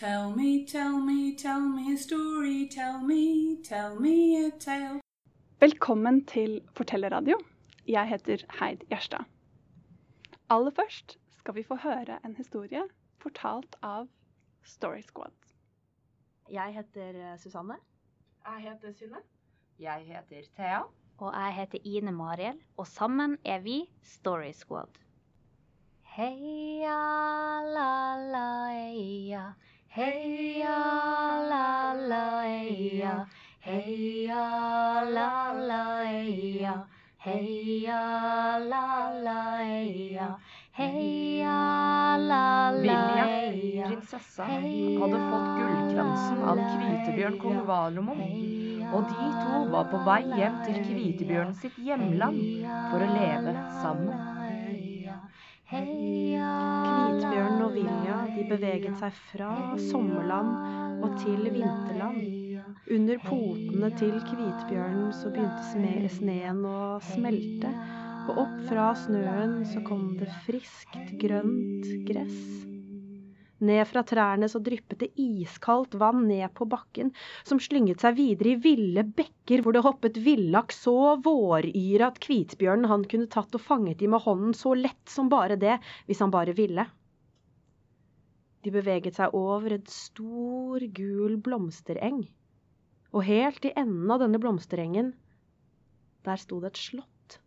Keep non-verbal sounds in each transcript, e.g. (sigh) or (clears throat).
Tell me, tell me, tell me a story. Tell me, tell me a tale. Velkommen til Fortellerradio. Jeg heter Heid Gjerstad. Aller først skal vi få høre en historie fortalt av Story Squad. Jeg heter eh, Susanne. Jeg heter Synne. Jeg heter Thea. Og jeg heter Ine Mariel, og sammen er vi Story Squad. Heia la la eia, heia la la eia, heia la la eia, heia la la eia, heia la la Vilja, eia. prinsessa, hadde fått gullkransen av Kvitebjørn kong Valomon. Og de to var på vei hjem til Kvitebjørn sitt hjemland for å leve sammen. Kvitbjørn og Vilja de beveget seg fra sommerland og til vinterland. Under potene til Kvitbjørnen så begynte sneen å smelte, og opp fra snøen så kom det friskt, grønt gress. Ned fra trærne så dryppet det iskaldt vann ned på bakken, som slynget seg videre i ville bekker hvor det hoppet villaks så våryre at kvitbjørnen han kunne tatt og fanget de med hånden så lett som bare det, hvis han bare ville. De beveget seg over en stor, gul blomstereng, og helt i enden av denne blomsterengen, der sto det et slott.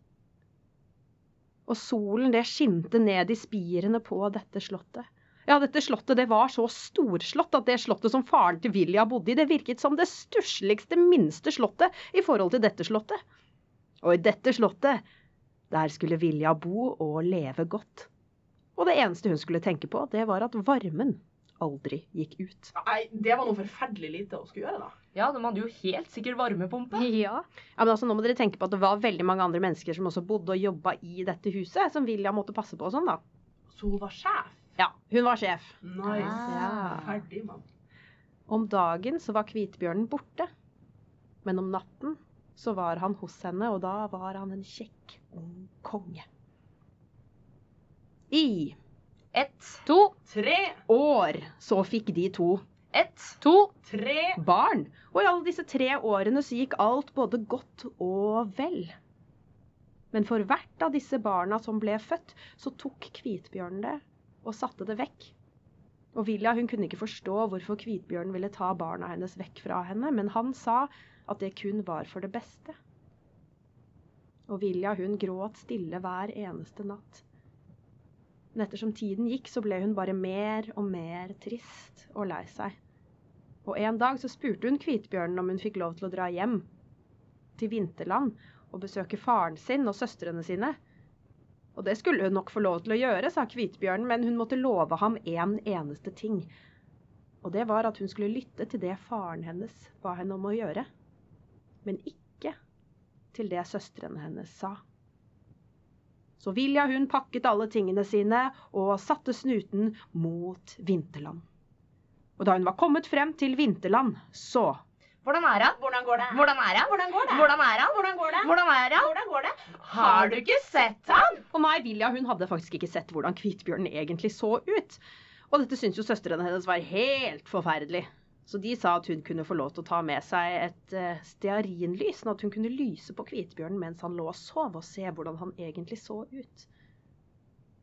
Og solen det skinte ned i spirene på dette slottet. Ja, dette slottet det var så storslått at det slottet som faren til Vilja bodde i, det virket som det stussligste, minste slottet i forhold til dette slottet. Og i dette slottet, der skulle Vilja bo og leve godt. Og det eneste hun skulle tenke på, det var at varmen aldri gikk ut. Nei, det var noe forferdelig lite å skulle gjøre, da. Ja, de hadde jo helt sikkert varmepumpe. Ja. Ja, men altså, nå må dere tenke på at det var veldig mange andre mennesker som også bodde og jobba i dette huset, som Vilja måtte passe på og sånn, da. Så hun var sjef. Ja, hun var sjef. Nice. Ja. Ferdig, mann. Om dagen så var kvitbjørnen borte, men om natten så var han hos henne, og da var han en kjekk, ung konge. I Ett, To, Tre, år så fikk de to ett, to, tre barn, og i alle disse tre årene så gikk alt både godt og vel. Men for hvert av disse barna som ble født, så tok kvitbjørnen det og satte det vekk. Og Vilja hun kunne ikke forstå hvorfor kvitbjørnen ville ta barna hennes vekk fra henne, men han sa at det kun var for det beste. Og Vilja hun gråt stille hver eneste natt. Men ettersom tiden gikk, så ble hun bare mer og mer trist og lei seg. Og en dag så spurte hun kvitbjørnen om hun fikk lov til å dra hjem til vinterland og besøke faren sin og søstrene sine. Og det skulle hun nok få lov til å gjøre, sa kvitbjørnen, men hun måtte love ham en eneste ting. Og det var at hun skulle lytte til det faren hennes ba henne om å gjøre. Men ikke til det søstrene hennes sa. Så Vilja hun pakket alle tingene sine og satte snuten mot vinterland. Og da hun var kommet frem til vinterland, så Hvordan er han? Hvordan går det? Hvordan er han? Hvordan går det? Hvordan er han? Hvordan går det? Hvordan er han? Hvordan går det? Har du ikke sett han? Og nei, Vilja hun hadde faktisk ikke sett hvordan kvitbjørnen egentlig så ut. Og dette syntes jo søstrene hennes var helt forferdelig. Så de sa at hun kunne få lov til å ta med seg et uh, stearinlys, sånn at hun kunne lyse på kvitbjørnen mens han lå og sov, og se hvordan han egentlig så ut.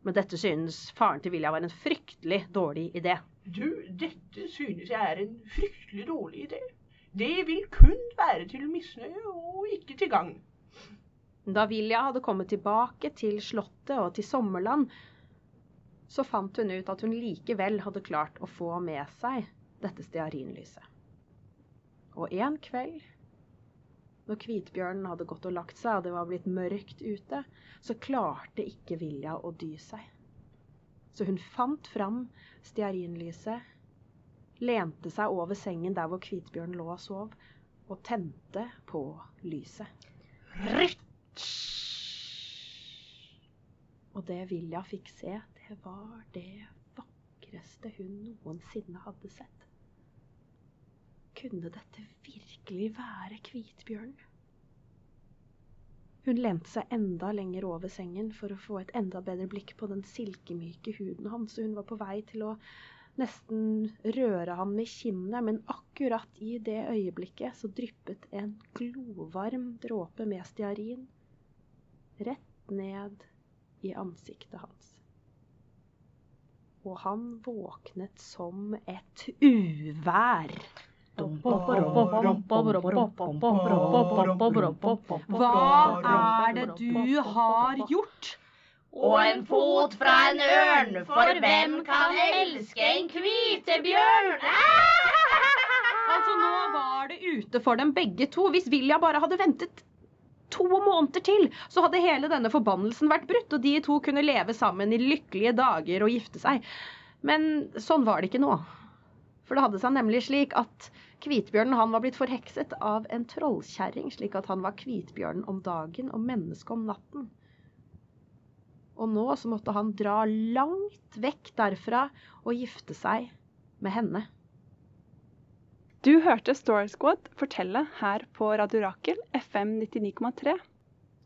Men dette synes faren til Vilja var en fryktelig dårlig idé. Du, dette synes jeg er en fryktelig dårlig idé. Det vil kun være til misnøye og ikke til gagn. Da Vilja hadde kommet tilbake til slottet og til sommerland, så fant hun ut at hun likevel hadde klart å få med seg dette stearinlyset. Og en kveld, når hvitbjørnen hadde gått og lagt seg og det var blitt mørkt ute, så klarte ikke Vilja å dy seg. Så hun fant fram stearinlyset, lente seg over sengen der hvor Kvitbjørn lå og sov, og tente på lyset. Og det Vilja fikk se, det var det vakreste hun noensinne hadde sett. Kunne dette virkelig være Kvitbjørn? Hun lente seg enda lenger over sengen for å få et enda bedre blikk på den silkemyke huden hans, og hun var på vei til å nesten røre han med kinnet, men akkurat i det øyeblikket så dryppet en glovarm dråpe med stearin rett ned i ansiktet hans. Og han våknet som et uvær. Hva er det du har gjort? Og en fot fra en ørn, for hvem kan elske en kvitebjørn? (laughs) Altså, nå var det ute for dem begge to. Hvis Vilja bare hadde ventet to måneder til, så hadde hele denne forbannelsen vært brutt, og de to kunne leve sammen i lykkelige dager og gifte seg. Men sånn var det ikke nå. For det hadde seg nemlig slik at Kvitbjørnen han var blitt forhekset av en trollkjerring, slik at han var Kvitbjørnen om dagen og menneske om natten. Og nå så måtte han dra langt vekk derfra og gifte seg med henne. Du hørte Story Squad fortelle her på Radio Rakel FM 99,3.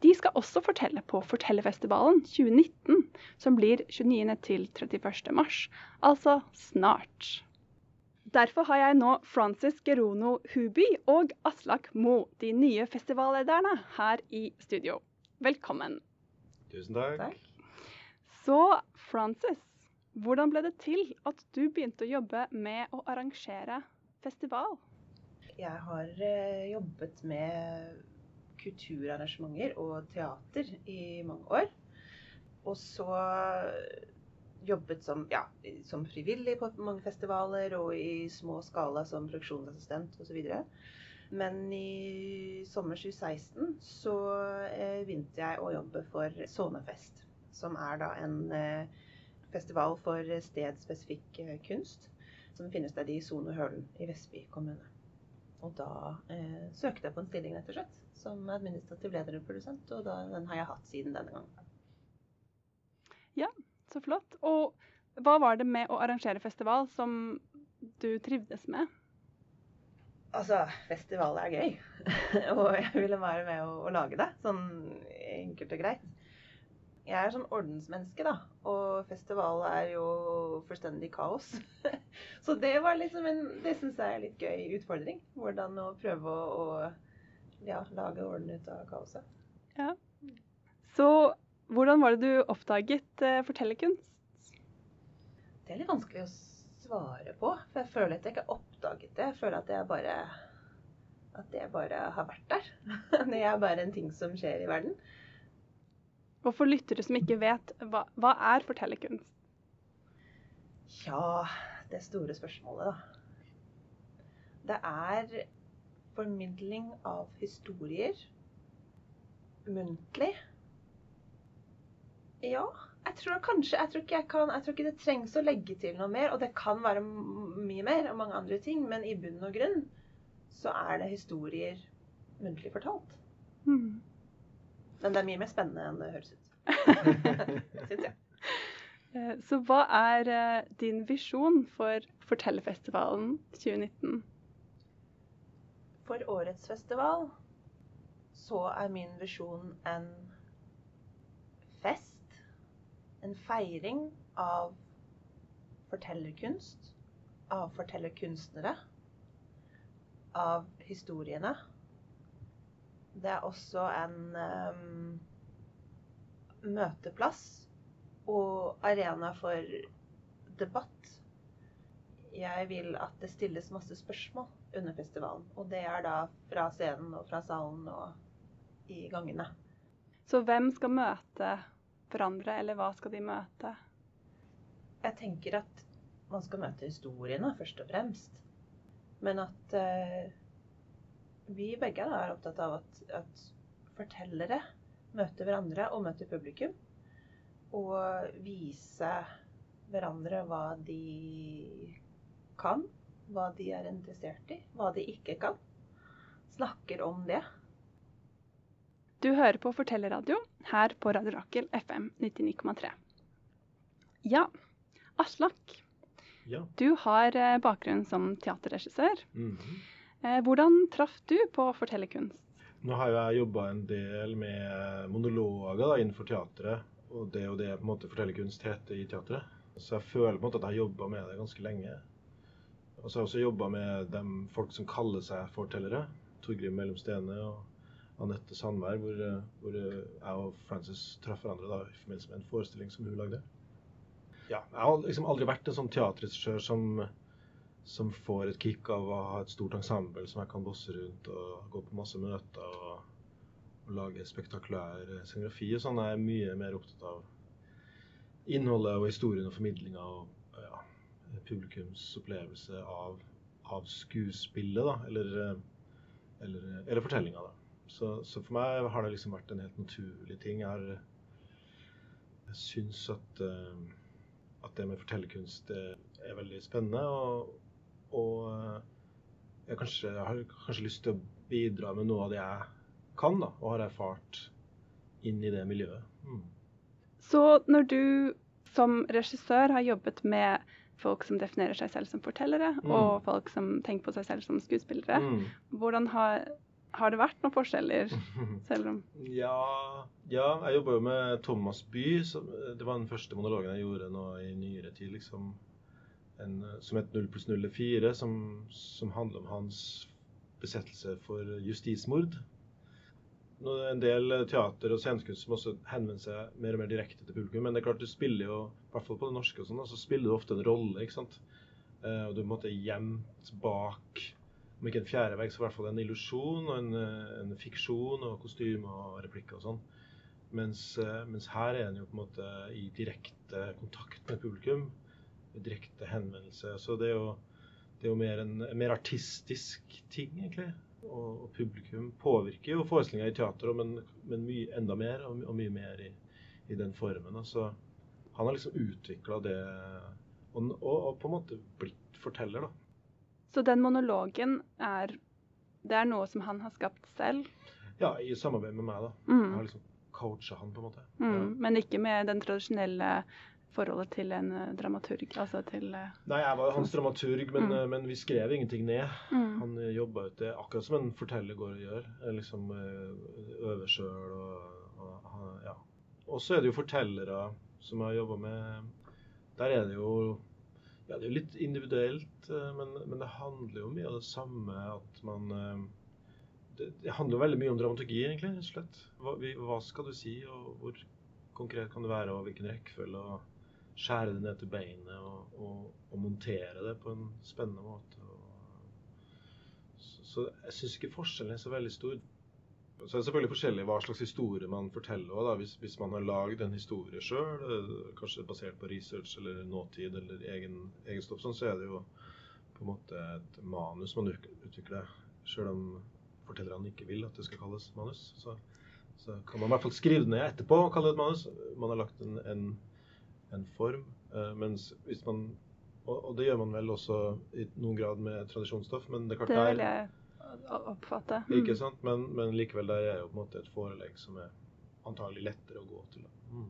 De skal også fortelle på Fortellerfestivalen 2019, som blir 29. til 31. mars, altså snart. Derfor har jeg nå Francis Gerono Huby og Aslak Mo, de nye festivallederne, her i studio. Velkommen. Tusen takk. Så Frances, hvordan ble det til at du begynte å jobbe med å arrangere festival? Jeg har eh, jobbet med kulturarrangementer og teater i mange år. Og så jobbet som, ja, som frivillig på mange festivaler og i små skala som produksjonsassistent osv. Men i sommer 2016 så eh, begynte jeg å jobbe for Sonefest, som er da en eh, festival for stedspesifikk eh, kunst som finner sted i Sone Hølen i Vestby kommune. Og da eh, søkte jeg på en stilling rett og slett som administrativ leder og produsent, og da, den har jeg hatt siden denne gangen. Ja, så flott. Og hva var det med å arrangere festival som du trivdes med? Altså, festival er gøy. (laughs) og jeg ville være med å, å, lage det, sånn enkelt og greit. Jeg er sånn ordensmenneske, da. Og festival er jo fullstendig kaos. (laughs) så det var liksom en Det syns jeg er litt gøy utfordring. Hvordan å prøve å, å ja, lage orden ut av kaoset. Ja. Så hvordan var det du oppdaget uh, fortellerkunst? Det er litt vanskelig å svare på. For jeg føler at jeg ikke har oppdaget det. Jeg føler at jeg bare at det bare har vært der. (laughs) det er bare en ting som skjer i verden. Og for lyttere som ikke vet, hva, hva er fortellerkunst? Ja, det store spørsmålet, da. Det er formidling av historier muntlig ja, jeg tror kanskje jeg tror, ikke jeg, kan, jeg tror ikke det trengs å legge til noe mer. Og det kan være mye mer og mange andre ting, men i bunn og grunn så er det historier muntlig fortalt. Mm. Men det er mye mer spennende enn det høres ut. (laughs) Syns jeg. Eh, så hva er eh, din visjon for Fortellerfestivalen 2019? For årets festival så er min visjon en fest en feiring av fortellerkunst, av fortellerkunstnere, av historiene. Det er også en um, møteplass og arena for debatt. Jeg vil at det stilles masse spørsmål under festivalen. Og det er da fra scenen og fra salen og i gangene. Så hvem skal møte hverandre, eller hva skal de møte? Jeg tenker at man skal møte historiene, først og fremst. Men at uh, vi begge da, er opptatt av at, at, fortellere møter hverandre og møter publikum. Og vise hverandre hva de kan, hva de er interessert i, hva de ikke kan. Snakker om det. Du hører på Fortellerradio her på Radio Rakel FM 99,3. Ja, Aslak. Ja. Du har eh, bakgrunn som teaterregissør. Mm -hmm. Hvordan traff du på fortellerkunst? Nå har jeg jobba en del med monologer da, innenfor teatret. Og det og det på en måte fortellerkunst heter i teatret. Så jeg føler på en måte at jeg har jobba med det ganske lenge. Og så har jeg også jobba med de folk som kaller seg fortellere. Torgrim Mellom Stene og Anette Sandberg, hvor, eh, hvor eh, jeg og Frances traff hverandre da, i forbindelse med en forestilling som hun lagde. Ja, jeg har liksom aldri vært en sånn teaterregissør som, som får et kick av å ha et stort ensemble som jeg kan bosse rundt og gå på masse møter og, og lage spektakulær eh, scenografi og sånn. Jeg er mye mer opptatt av innholdet og historien og formidlinga og ja, publikums opplevelse av, av skuespillet, da, eller, eh, eller, eller fortellinga, da. Så, så, for meg har det liksom vært en helt naturlig ting. Jeg, har, jeg syns at, uh, at det med fortellerkunst er veldig spennende. Og, og jeg, kanskje, jeg, har kanskje lyst til å bidra med noe av det jeg kan, da, og har erfart inn i det miljøet. Mm. Så når du som regissør har jobbet med folk som definerer seg selv som fortellere, mm. og folk som tenker på seg selv som skuespillere, mm. hvordan har har det vært noen forskjeller? (laughs) selv om... Ja, ja jeg jobba jo med Thomas By. Som, det var den første monologen jeg gjorde nå i nyere tid. liksom. En, som het 0 pluss 0 er 4, som, som handler om hans besettelse for justismord. En del teater og scenekunst som også henvender seg mer og mer direkte til publikum. Men det er klart du spiller jo, i hvert fall på det norske, og sånn, så spiller du ofte en rolle. ikke sant? Eh, og du er på en måte gjemt bak om ikke en fjerde vegg, så i hvert fall en illusjon og en, eh, en fiksjon og kostyme og replikker og sånn. Mens, eh, mens, her er en jo på en måte i direkte kontakt med publikum. Direkte henvendelse. Så det er jo, det er jo mer en, mer artistisk ting, egentlig. Og, og publikum påvirker jo forestillinga i teater, men, men mye, enda mer, og, og mye mer i, i, den formen. Så han har liksom utvikla det, og, og, på en måte blitt forteller, da. Så den monologen er Det er noe som han har skapt selv? Ja, i samarbeid med meg, da. Mm. Jeg har liksom coacha han, på en måte. Mm. Ja. Men ikke med den tradisjonelle forholdet til en uh, dramaturg? Altså til uh... Nei, jeg var jo hans dramaturg, men, mm. uh, men vi skrev ingenting ned. Mm. Han jobba ut det akkurat som en forteller går og gjør. Liksom øver sjøl og, og, ja. Og så er det jo fortellere som jeg har jobba med. Der er det jo ja, det er jo litt individuelt, eh, men, men, det handler jo mye av det samme at man eh, det, det handler jo veldig mye om dramaturgi, egentlig. slett. Hva, hva, skal du si, og hvor konkret kan det være, og hvilken rekkefølge? og Skjære det ned til beinet og, og, og, montere det på en spennende måte. Og, så, så, jeg syns ikke forskjellen er så veldig stor. Så er selvfølgelig forskjellig hva slags historie man forteller. Også, hvis, hvis, man har lagd en historie sjøl, eh, kanskje basert på research eller nåtid eller egen, egen stoff, sånn, så er det jo på en måte et manus man utvikler. Sjøl om fortellerne ikke vil at det skal kalles manus. Så, så, kan man i hvert fall skrive det ned etterpå og kalle det et manus. Man har lagt en, en, en form. Uh, mens hvis man og, det gjør man vel også i noen grad med tradisjonsstoff, men det det vil jeg oppfatte. Mm. Ikke sant? Men, men, likevel, der er jo på en måte et forelegg som er antagelig lettere å gå til. Mm.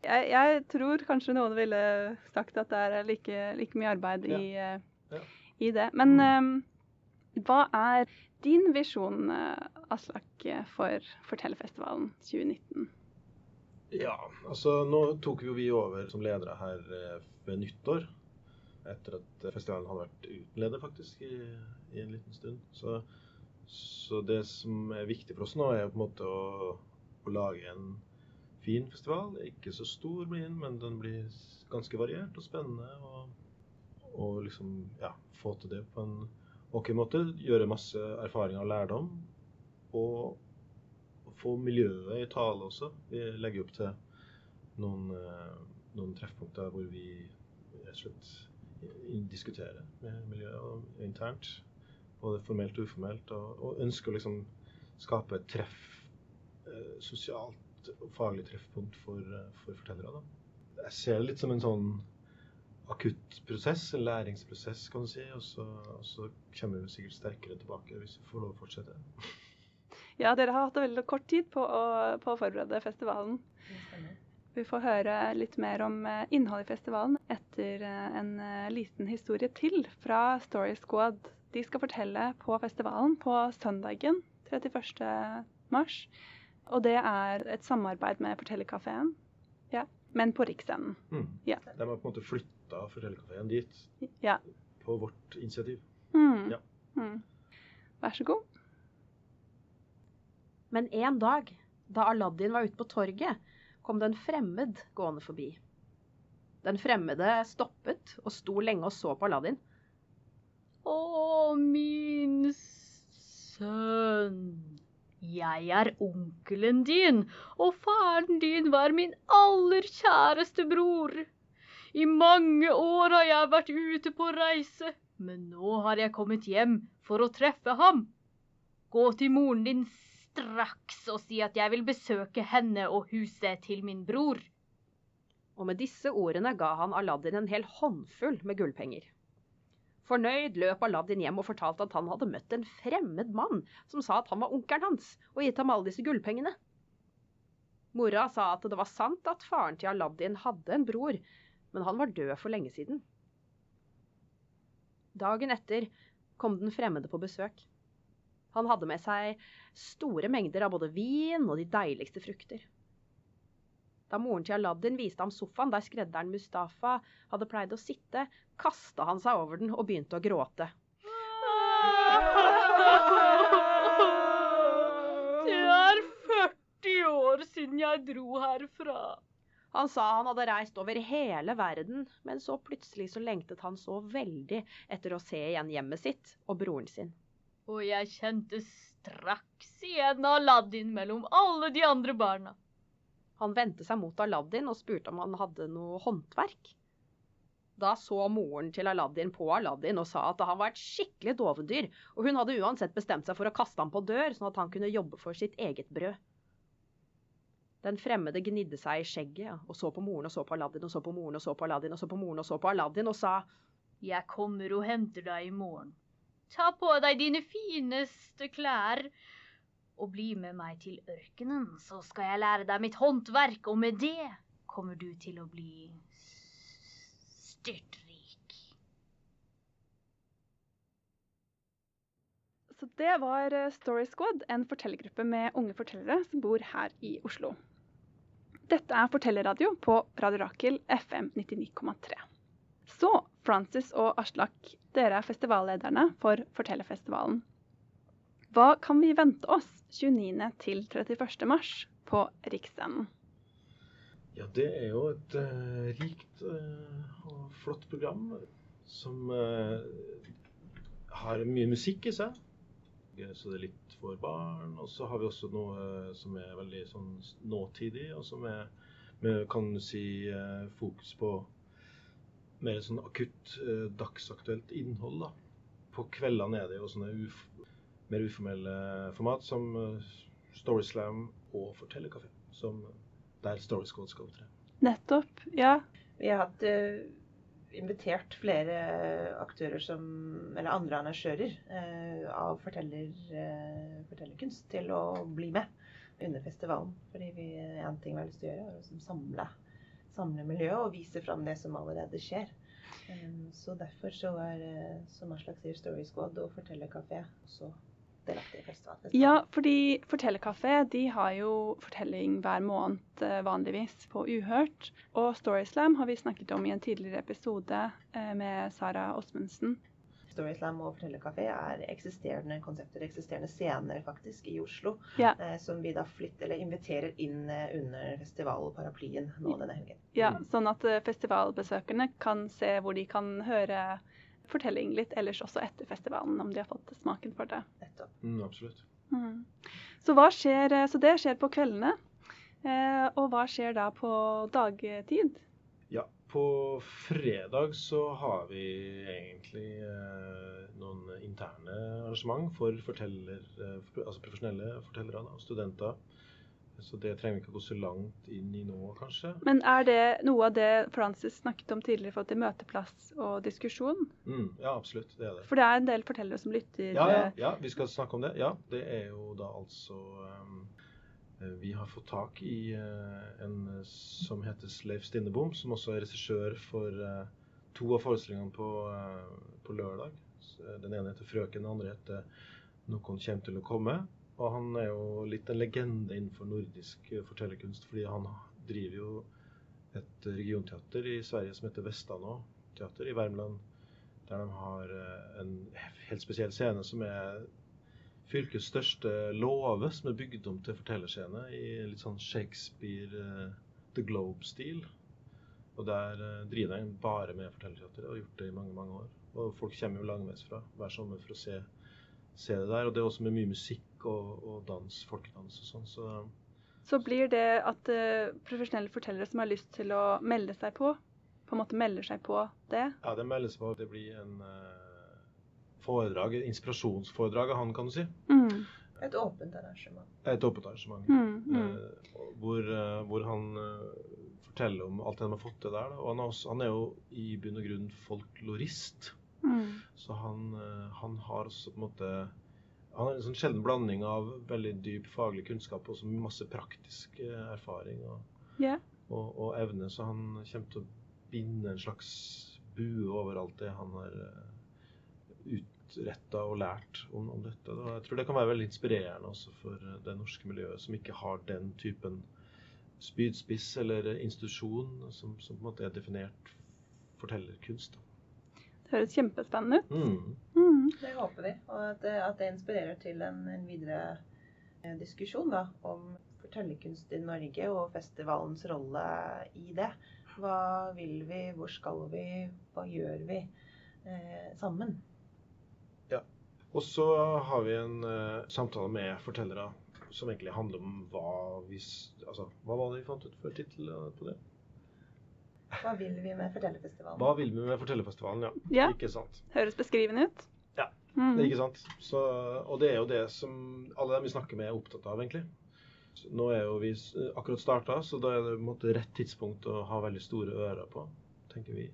Jeg, jeg, tror kanskje noen ville sagt at det er like, like mye arbeid ja. i, uh, ja. i, det. Men mm. um, hva er din visjon, uh, Aslak, for Fortellerfestivalen 2019? Ja, altså nå tok jo vi over som ledere her ved nyttår etter at festivalen hadde vært uten leder, faktisk, i, i, en liten stund. Så, så, det som er viktig for oss nå, er på en måte å, å lage en fin festival. Ikke så stor blir den, men den blir ganske variert og spennende. Og, og liksom, ja, få til det på en ok måte. Gjøre masse erfaringer og lærdom. Og få miljøet i tale også. Vi legger opp til noen, eh, noen treffpunkter hvor vi rett og slett diskutere med miljøet internt. Både formelt og uformelt. Og, og ønsker å liksom skape et treff, eh, sosialt og faglig treffpunkt for, eh, for fortellere. Da. Jeg ser det litt som en sånn akutt prosess, en læringsprosess, kan du si. Og så, og så kommer vi sikkert sterkere tilbake hvis vi får lov å fortsette. Ja, dere har hatt veldig kort tid på å, på å forberede festivalen. Vi får høre litt mer om eh, innholdet i festivalen etter eh, en eh, liten historie til fra Story Squad. De skal fortelle på festivalen på søndagen 31. mars. Og det er et samarbeid med Fortellerkafeen. Ja. men på Riksscenen. Mm. Ja. De har på en måte flytta fortellerkafeen dit Ja. på vårt initiativ. Mm. Ja. Mm. Vær så god. Men en dag, da Aladdin var ute på torget, kom det en fremmed gående forbi. Den fremmede stoppet og sto lenge og så på Aladdin. Å, min sønn. Jeg er onkelen din, og faren din var min aller kjæreste bror. I mange år har jeg vært ute på reise, men nå har jeg kommet hjem for å treffe ham. Gå til moren din straks og si at jeg vil besøke henne og huset til min bror. Og med disse ordene ga han Aladdin en hel håndfull med gullpenger. Fornøyd løp Aladdin hjem og fortalte at han hadde møtt en fremmed mann som sa at han var onkelen hans, og gitt ham alle disse gullpengene. Mora sa at det var sant at faren til Aladdin hadde en bror, men han var død for lenge siden. Dagen etter kom den fremmede på besøk. Han hadde med seg store mengder av både vin og de deiligste frukter. Da moren til Aladdin viste ham sofaen der skredderen Mustafa hadde pleid å sitte, kasta han seg over den og begynte å gråte. (laughs) Det er 40 år siden jeg dro herfra. Han sa han hadde reist over hele verden, men så plutselig så lengtet han så veldig etter å se igjen hjemmet sitt og broren sin. Og jeg kjente straks igjen Aladdin mellom alle de andre barna. Han vendte seg mot Aladdin og spurte om han hadde noe håndverk. Da så moren til Aladdin på Aladdin og sa at han var et skikkelig dovendyr, og hun hadde uansett bestemt seg for å kaste ham på dør, sånn at han kunne jobbe for sitt eget brød. Den fremmede gnidde seg i skjegget og så på moren og så på Aladdin og så på moren og så på Aladdin og så på moren og så på Aladdin og sa Jeg kommer og henter deg i morgen. Ta på deg dine fineste klær og bli med meg til ørkenen, så skal jeg lære deg mitt håndverk, og med det kommer du til å bli styrtrik. Så det var eh, Story Squad, en fortellergruppe med unge fortellere som bor her i Oslo. Dette er Fortellerradio på Radio Rakel FM 99,3. Så, Francis og Aslak, dere er festivallederne for Fortellerfestivalen. Hva kan vi vente oss 29. til 31. mars på Riksscenen? Ja, det er jo et uh, rikt uh, og flott program som uh, har mye musikk i seg. Så det er litt for barn. Og så har vi også noe som er veldig sånn nåtidig, og som er med, kan du si, fokus på mer sånn akutt, eh, dagsaktuelt innhold. da. På kveldene er det jo sånne uf mer uformelle format som eh, Storyslam og Fortellerkafé, som der Story Squad skal opptre. Nettopp, ja. Vi har hatt uh, invitert flere aktører som Eller andre arrangører uh, av forteller, uh, fortellerkunst til å bli med under festivalen. Fordi vi, en ting vi har lyst til å gjøre, er å liksom samle, samle miljøet og vise fram det som allerede skjer. Så derfor så er, eh, som Aslak sier, Story Squad og Fortellerkafé også delaktige i festivalen. Ja, fordi Fortellerkafé de har jo fortelling hver måned eh, vanligvis på Uhørt. Og Storyslam har vi snakket om i en tidligere episode eh, med Sara Åsmundsen. Storyslam og Fortellerkafé er eksisterende konsepter, eksisterende scener faktisk i Oslo. Ja. Eh, som vi da flytter, eller inviterer inn eh, under festivalparaplyen nå denne helgen. Ja, Sånn at eh, festivalbesøkerne kan se hvor de kan høre fortelling litt ellers også etter festivalen, om de har fått smaken for det. Nettopp. Mm, absolutt. Mm. Så, hva skjer, eh, så det skjer på kveldene. Eh, og hva skjer da på dagtid? På fredag så har vi egentlig eh, noen interne arrangement for forteller, eh, for, altså profesjonelle fortellere og studenter. Så det trenger vi ikke gå så langt inn i nå, kanskje. Men er det noe av det Francis snakket om tidligere i forhold til møteplass og diskusjon? Mm, ja, absolutt. Det er det. For det er en del fortellere som lytter. Ja, ja, eh, ja, vi skal snakke om det. Ja, det er jo da altså um, Vi har fått tak i eh, en som heter Leif Stinnebom, som også er regissør for eh, to av forestillingene på, eh, på lørdag. Eh, Den ene heter 'Frøken', den andre heter 'Noen kommer til å komme'. Og han er jo litt en legende innenfor nordisk eh, fortellerkunst, fordi han driver jo et regionteater i Sverige som heter Vestanå teater i Värmland. Der de har eh, en helt spesiell scene som er fylkets største låve, som er bygd om til fortellerscene i litt sånn Shakespeare uh, The Globe-stil. Og der uh, driver de bare med fortellerteater og har gjort det i mange mange år. Og folk kommer jo langveisfra hver sommer for å se, se, det der. Og det er også med mye musikk og, og dans, folkedans og sånn. Så, så blir det at uh, profesjonelle fortellere som har lyst til å melde seg på, på en måte melder seg på det? Ja, det melder seg på. Det blir en uh, foredrag, et inspirasjonsforedrag av han, kan du si. Mm. Et åpent arrangement. Et åpent arrangement. Mm, mm. Eh, hvor, uh, hvor, han forteller om alt det de har fått til der. Da. Og han er, også, han er, jo i bunn og grunn folklorist. Mm. Så han, han, har også på en måte han har en sånn sjelden blanding av veldig dyp faglig kunnskap og masse praktisk erfaring og, yeah. og, og evne. Så han kommer til å binde en slags bue over alt det han har uh, utretta og lært om, om dette. Og Jeg tror det kan være veldig inspirerende også for eh, det norske miljøet, som ikke har den typen spydspiss eller institusjon som, som, på en måte er definert fortellerkunst. Da. Det høres kjempespennende ut. Mm. Mm. Det håper vi. Og at det, at det inspirerer til en, en videre eh, diskusjon da, om fortellerkunst i Norge og festivalens rolle i det. Hva vil vi, hvor skal vi, hva gjør vi eh, sammen? Og så har vi en uh, samtale med fortellere som egentlig handler om hva vi Altså, hva var det vi fant ut for tittel på det? Hva vil vi med Fortellerfestivalen? Hva vil vi med Fortellerfestivalen, ja. ja. Ikke sant. Høres beskrivende ut. Ja, mm. det er ikke sant. Så, og det er jo det som alle dem vi snakker med, er opptatt av, egentlig. Nå er jo vi akkurat starta, så da er det måte, rett tidspunkt å ha veldig store ører på, tenker vi.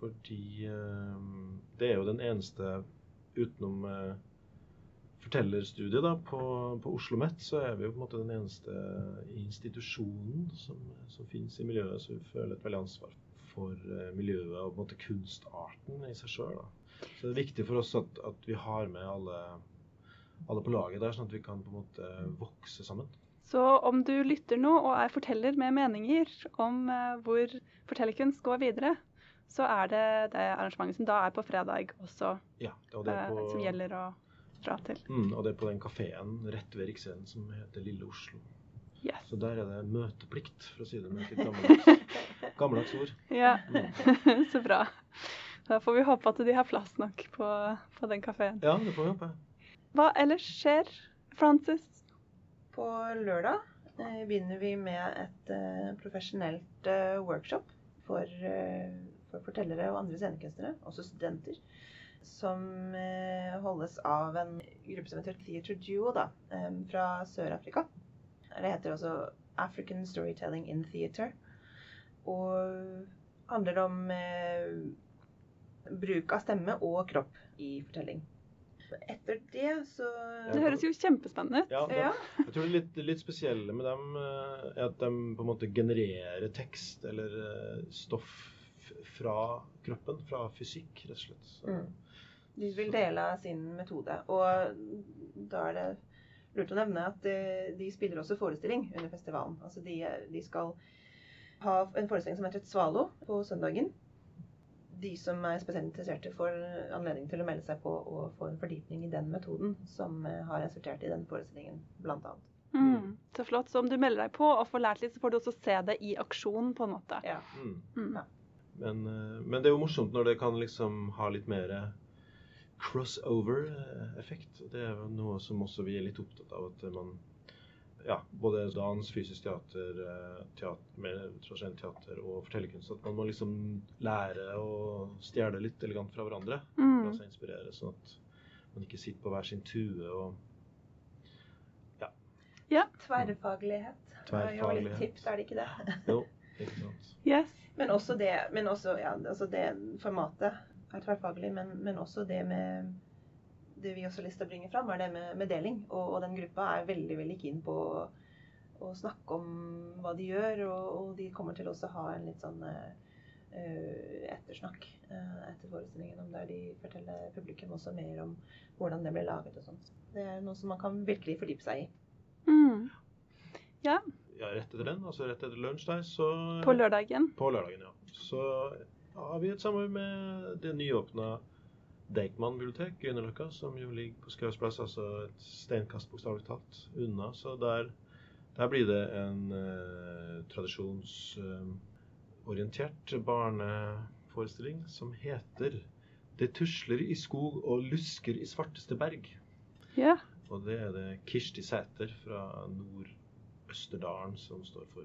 Fordi eh, det er jo den eneste utenom eh, fortellerstudiet da, på, på Oslo OsloMet, så er vi jo på en måte den eneste institusjonen som, som finnes i miljøet, så vi føler et veldig ansvar for eh, miljøet og på en måte kunstarten i seg sjøl. Så det er viktig for oss at, at vi har med alle alle på laget der, sånn at vi kan på en måte vokse sammen. Så om du lytter nå og er forteller med meninger om uh, hvor fortellerkunst går videre, så er det det arrangementet som da er på fredag også, ja, og det er uh, på, som gjelder å dra til. Mm, og det er på den kafeen rett ved Riksscenen som heter Lille Oslo. Yes. Så der er det møteplikt, for å si det med et litt gammeldags, (laughs) gammeldags ord. Ja, mm. (laughs) så bra. Da får vi håpe at de har plass nok på, på den kafeen. Ja, det får vi håpe. Hva ellers skjer, Francis? På lørdag eh, begynner vi med et eh, profesjonelt eh, workshop for, eh, for, fortellere og andre scenekunstnere, også studenter, som eh, holdes av en gruppe som heter Theatre Duo da, eh, fra Sør-Afrika. Det heter også African Storytelling in Theatre. Og handler om bruk av stemme og kropp i fortelling etter det så Det høres jo kjempespennende ut. Ja, de, jeg tror det litt, litt spesielle med dem er at de på en måte genererer tekst eller stoff fra kroppen, fra fysikk, rett og slett. Mm. De vil dele av sin metode. Og da er det lurt å nevne at de spiller også forestilling under festivalen. Altså de, de skal ha en forestilling som heter Svalo på søndagen de som er spesielt interesserte, får anledning til å melde seg på og få en fordypning i den metoden som eh, har resultert i den forestillingen, bl.a. Mm, så flott. Så om du melder deg på og får lært litt, så får du også se det i aksjon, på en måte. Ja. Mm. Mm. ja. Men, eh, men, det er jo morsomt når det kan liksom ha litt mer crossover-effekt. Det er jo noe som også vi er litt opptatt av. at man ja, både dans, fysisk teater, eh, teater mer tradisjonelt teater og fortellerkunst. At man må liksom lære å stjele litt elegant fra hverandre. Mm. La seg inspirere, sånn at man ikke sitter på hver sin tue og ja. ja. Tverrfaglighet. Tverrfaglighet. Det var jo litt tips, er det ikke det? jo. Yes. Men også det, men også, ja, altså det formatet er tverrfaglig, men, men også det med det vi også har lyst til å bringe fram, er det med, med deling. Og, og, den gruppa er veldig veldig keen på å, å snakke om hva de gjør. Og, og, de kommer til også å ha en litt sånn uh, ettersnakk uh, etter forestillingen. om Der de forteller publikum også mer om hvordan det ble laget og sånt. Det er noe som man kan virkelig fordype seg i. Mm. Ja. Ja, rett etter den, altså rett etter lunsj der, så På lørdagen? På lørdagen, ja. Så har vi et samarbeid med det nyåpna Deichman bibliotek i Grünerløkka, som jo ligger på Skaus plass, altså et steinkast bokstavelig talt unna. Så der, der blir det en eh, tradisjonsorientert eh, barneforestilling som heter 'Det tusler i skog og lusker i svarteste berg'. Ja. Og det er det Kirsti Sæter fra Nord-Østerdalen som står for.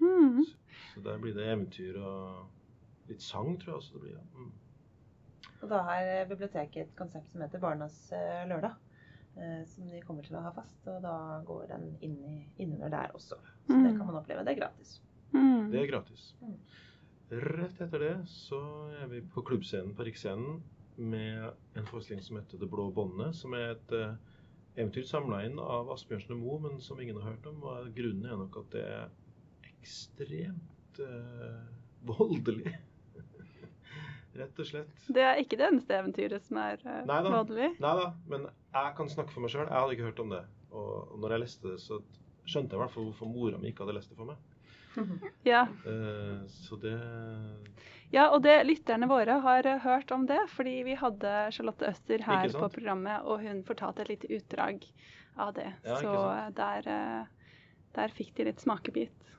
Mm. Så, så der blir det eventyr og litt sang, tror jeg også det blir. Ja. Mm. Og da har biblioteket et konsept som heter Barnas eh, lørdag. eh, Som de kommer til å ha fast, og da går den inn i, innunder der også. Så det Mm. kan man oppleve. Det er gratis. Mm. Det er gratis. Mm. Rett etter det så er vi på klubbscenen på Riksscenen med en forestilling som heter Det blå båndet, som er et eh, eventyr samla inn av Asbjørnsen og Moe, men som ingen har hørt om. Og grunnen er nok at det er ekstremt eh, voldelig. (laughs) Rett og slett. Det er ikke det eneste eventyret som er uh, Neida. voldelig. Nei da, men jeg kan snakke for meg sjøl. Jeg hadde ikke hørt om det. Og og når jeg leste det, så skjønte jeg i hvert fall hvorfor mora mi ikke hadde lest det for meg. (laughs) Ja. Eh, så det ja, og det, lytterne våre har eh, hørt om det, fordi vi hadde Charlotte Øster her på programmet, og hun fortalte et lite utdrag av det. Ja, Så eh, der, der fikk de litt smakebit.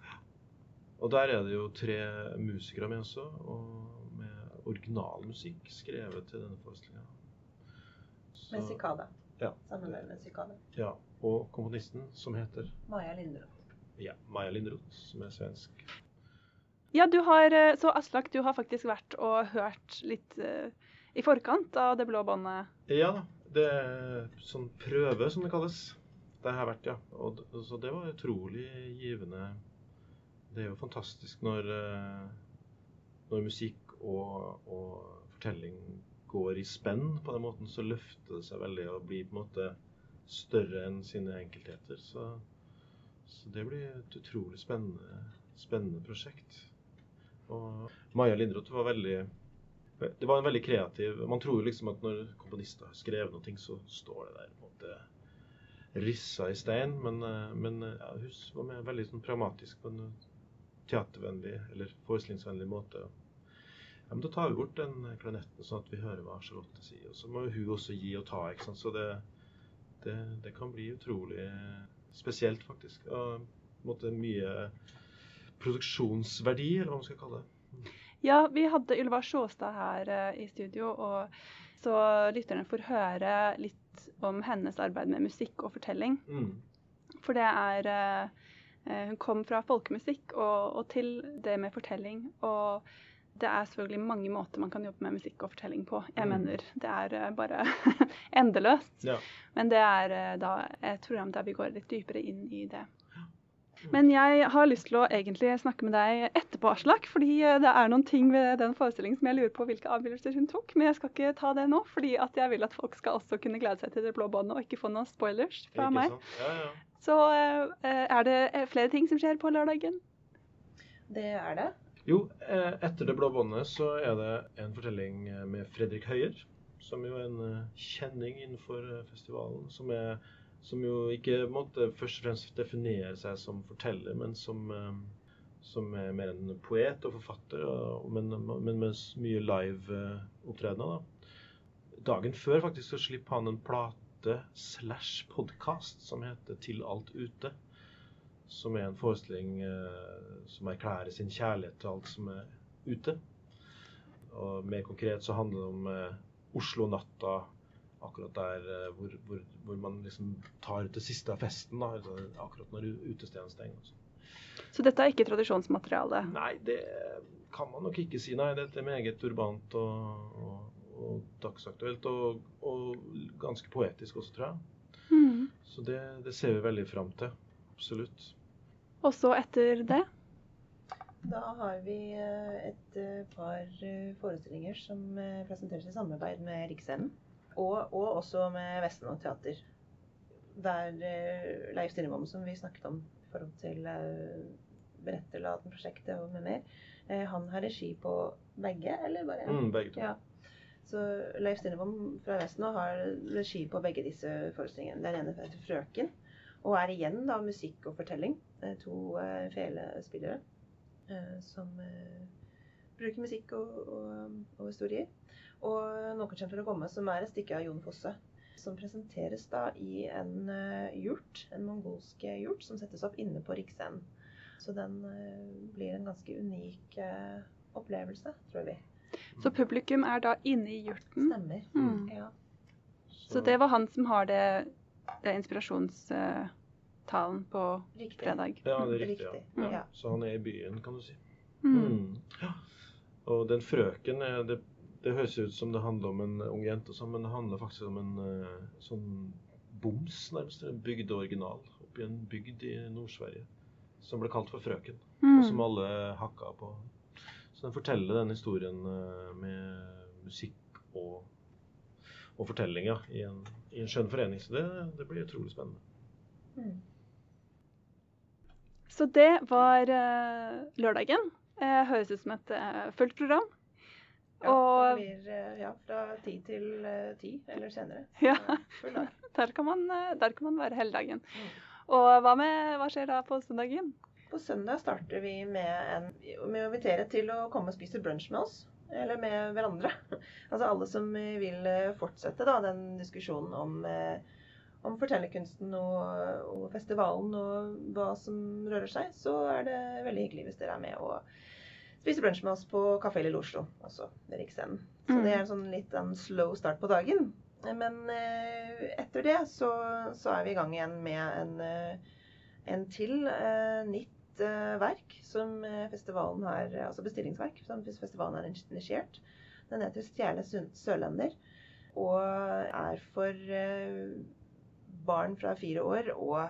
Og der er det jo tre musikere med også, og med originalmusikk skrevet til denne forestillinga. Med Cicada. Ja. Sammen med Cicada. Ja, og komponisten som heter Maja Linderoth. Ja, Maja Lindroth, som er svensk. Ja, du har, eh, så Aslak, du har faktisk vært og hørt litt uh, i forkant av Det blå båndet. Ja da, det er sånn prøve, som det kalles. Der har jeg vært, ja. Og, så det var utrolig givende. Det er jo fantastisk når, eh, når musikk og, og fortelling går i spenn på den måten, så løfter det seg veldig og blir på en måte større enn sine enkeltheter. Så, så det blir et utrolig spennende, spennende prosjekt. Og Maja Lindroth var veldig det var en veldig kreativ Man tror jo liksom at når komponister har skrevet noe, så står det der på en måte rissa i stein. Men, men ja, hun var med veldig sånn pragmatisk på en teatervennlig eller forestillingsvennlig måte. Ja, men Da tar vi bort den klanetten, sånn at vi hører hva Charlotte sier. Og så må hun også gi og ta. ikke sant? Så det, det, det kan bli utrolig spesielt, faktisk. Og måte mye produksjonsverdi, eller hva man skal kalle det. Ja, vi hadde Ylva Sjåstad her eh, i studio, og så lytterne får høre litt om hennes arbeid med musikk og fortelling. Mm. For det er eh, eh, Hun kom fra folkemusikk og, og til det med fortelling. Og det er selvfølgelig mange måter man kan jobbe med musikk og fortelling på. Jeg Mm. mener det er eh, bare (laughs) endeløst. Ja. Men det er eh, da et program der vi går litt dypere inn i det. Men jeg har lyst til å egentlig snakke med deg etterpå, Aslak. Fordi eh, det er noen ting ved den forestillingen som jeg lurer på hvilke avgjørelser hun tok. Men jeg skal ikke ta det nå, fordi at jeg vil at folk skal også kunne glede seg til det blå båndet og ikke få noen spoilers fra meg. Ja, ja. Så er det flere ting som skjer på lørdagen? Det er det. Jo, eh, etter Det blå båndet så er det en fortelling eh, med Fredrik Høyer, som jo er en eh, kjenning innenfor festivalen. Som, er, som jo ikke måtte først og fremst definerer seg som forteller, men som, som er mer en poet og forfatter, men, men med mye live-opptredener. Dagen før faktisk så slipper han en plate slash podkast som heter Til alt ute som er en forestilling eh, som erklærer sin kjærlighet til alt som er ute. Og mer konkret så handler det om eh, Oslo-natta, akkurat der eh, hvor, hvor, hvor man liksom tar ut det siste av festen, da, altså akkurat når utestedene stenger. og sånn. Så dette er ikke tradisjonsmateriale? Nei, det kan man nok ikke si. Nei, dette er meget urbant og, og, og dagsaktuelt, og, og ganske poetisk også, tror jeg. Mm. Så det, det ser vi veldig fram til. Absolutt. Og så etter det? Da har vi eh, et eh, par eh, forestillinger som presenteres i samarbeid med Riksscenen. Og, og også med Vestland Teater. Der Leif Stillemom, som vi snakket om i forhold til Beretterlaten-prosjektet og med mer, han har regi på begge, eller bare Mm, begge to. Ja. Så Leif Stillemom fra Vestland har regi på begge disse forestillingene. Den ene heter 'Frøken', og er igjen da musikk og fortelling. eh, to eh, felespillere eh, som eh, bruker musikk og, og, og historier. Og Noen kommer til å komme, som er et stykke av Jon Fosse. Som presenteres da i en eh, hjort, en mongolsk hjort, som settes opp inne på Riksscenen. Så den eh, blir en ganske unik eh, opplevelse, tror vi. Så publikum er da inne i hjorten. Stemmer. Mm. Ja. Så det var han som har det inspirasjonstalen på Riktig. fredag. Ja, det er riktig. Riktig. Ja. Ja. Så han er i byen, kan du si. Mm. Mm. Ja. Og den frøken er, det, det høres ut som det handler om en ung jente, sånn, men det handler faktisk om en eh, sånn boms, nærmest. En bygdeoriginal oppi en bygd i Nord-Sverige. Som ble kalt for Frøken. Mm. Og som alle hakka på. Så den forteller den historien eh, med musikk og, og fortellinga i, en, i en skjønn forening. Så det, det blir utrolig spennende. Mm. Så det var uh, lørdagen. Uh, høres ut som et uh, fullt program. Ja, Og- det blir ja, fra ti til ti eller senere. Ja. Full dag. (laughs) Der kan man, der kan man være hele dagen. Mm. Og hva, med, hva skjer da på søndagen? På søndag starter vi med, en, med å invitere til å komme og spise brunsj med oss. Eller med hverandre. (laughs) Altså alle som eh, vil eh, fortsette da, den diskusjonen om, eh, om fortellerkunsten og, og festivalen og hva som rører seg, så er det veldig hyggelig hvis dere er med og spiser brunsj med oss på Kafé Lille Oslo, altså ved Riksscenen. Så Mm. det er sånn litt en slow start på dagen. Men etter det så, så er vi i gang igjen med en, en til nytt eh, verk som eh, festivalen har Altså bestillingsverk som festivalen har initiert. Den heter 'Stjerne sørlender' og er for eh, barn fra fire år og,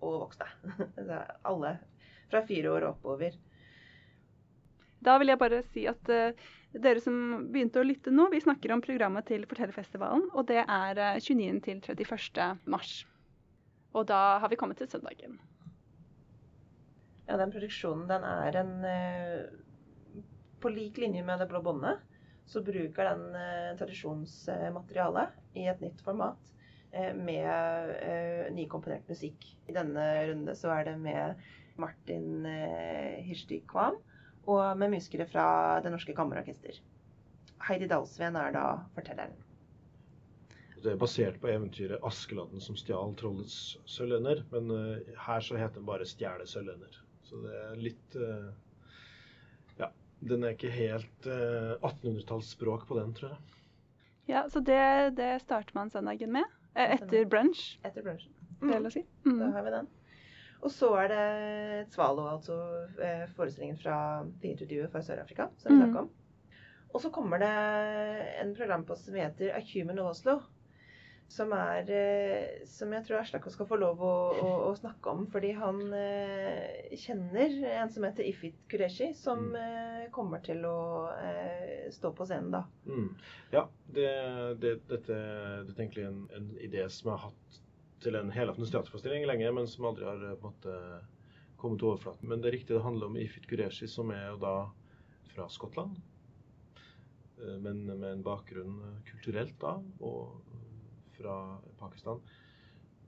og voksne. (laughs) Alle fra fire år oppover. Da vil jeg bare si at eh, dere som begynte å lytte nå, vi snakker om programmet til Fortellerfestivalen, og det er eh, 29. til 31. mars. Og da har vi kommet til søndagen. Ja, den produksjonen den er en eh, På lik linje med Det blå båndet, så bruker den tradisjonsmaterialet i et nytt format eh, med eh, nykomponert musikk. I denne runde så er det med Martin eh, Hirsti Kvam og med musikere fra Det Norske Kammerorkester. Heidi Dalsveen er da fortelleren. Det er basert på eventyret 'Askeladden som stjal trollets sølvender', men eh, her så heter den bare 'Stjele sølvender'. Så det er litt eh, Ja, den er ikke helt uh, 1800-tallsspråk på den, tror jeg. Ja, Så det, det starter man søndagen med. eh, Etter brunch, Etter brunsjen. det er lov å si. Da Mm. har vi den. Og så er det Svalo, altså eh, forestillingen fra Theaterduo fra Sør-Afrika, som vi snakker snakket om. Og så kommer det en program på som heter A Human Oslo. Som, er, eh, som jeg tror Aslak skal få lov å, å, å snakke om, fordi han eh, kjenner en som heter Ifit Kureshi, som Mm. eh, kommer til å eh, stå på scenen da. Mm. Ja, det, det, dette, dette er egentlig en, en idé som jeg har hatt til en helaftens teaterforestilling lenge, men som aldri har eh, måte, kommet til overflaten. Men det er riktig, det handler om Ifit Kureshi, som er jo da fra Skottland. eh, Men med en bakgrunn kulturelt da, og fra Pakistan.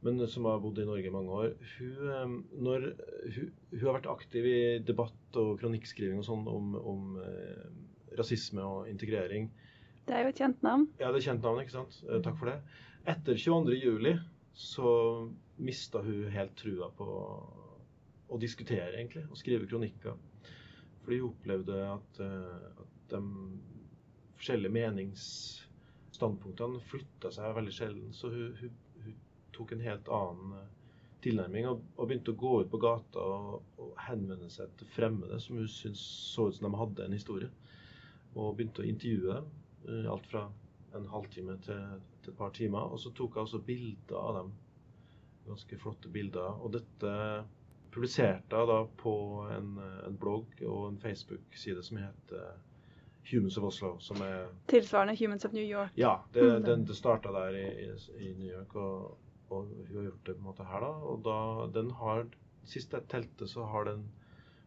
Men som har bodd i Norge i mange år. Hun, eh, når, hun, hun har vært aktiv i debatt og kronikkskriving og sånn om, om eh, rasisme og integrering. Det er jo et kjent navn. Ja, det er kjent navn, ikke sant? Eh, Takk for det. Etter 22. juli så mista hun helt trua på å diskutere, egentlig, og skrive kronikker. Fordi hun opplevde at, eh, at de forskjellige meningsstandpunktene flytta seg veldig sjelden. Så hun, hun, hun tok en helt annen eh, tilnærming og, og begynte å gå ut på gata og, og henvende seg til fremmede som hun syntes så ut som de hadde en historie. Og begynte å intervjue dem. eh, Alt fra en halvtime til, til et par timer. Og så tok jeg også bilder av dem. Ganske flotte bilder. Og dette publiserte jeg da på en, en blogg og en Facebook-side som heter Humans of Oslo. Som er Tilsvarende Humans of New York. Ja, det, Mm. den, det starta der i, i, New York, og, og hun har gjort det på en måte her, da. Og da, den har Sist jeg telte, så har den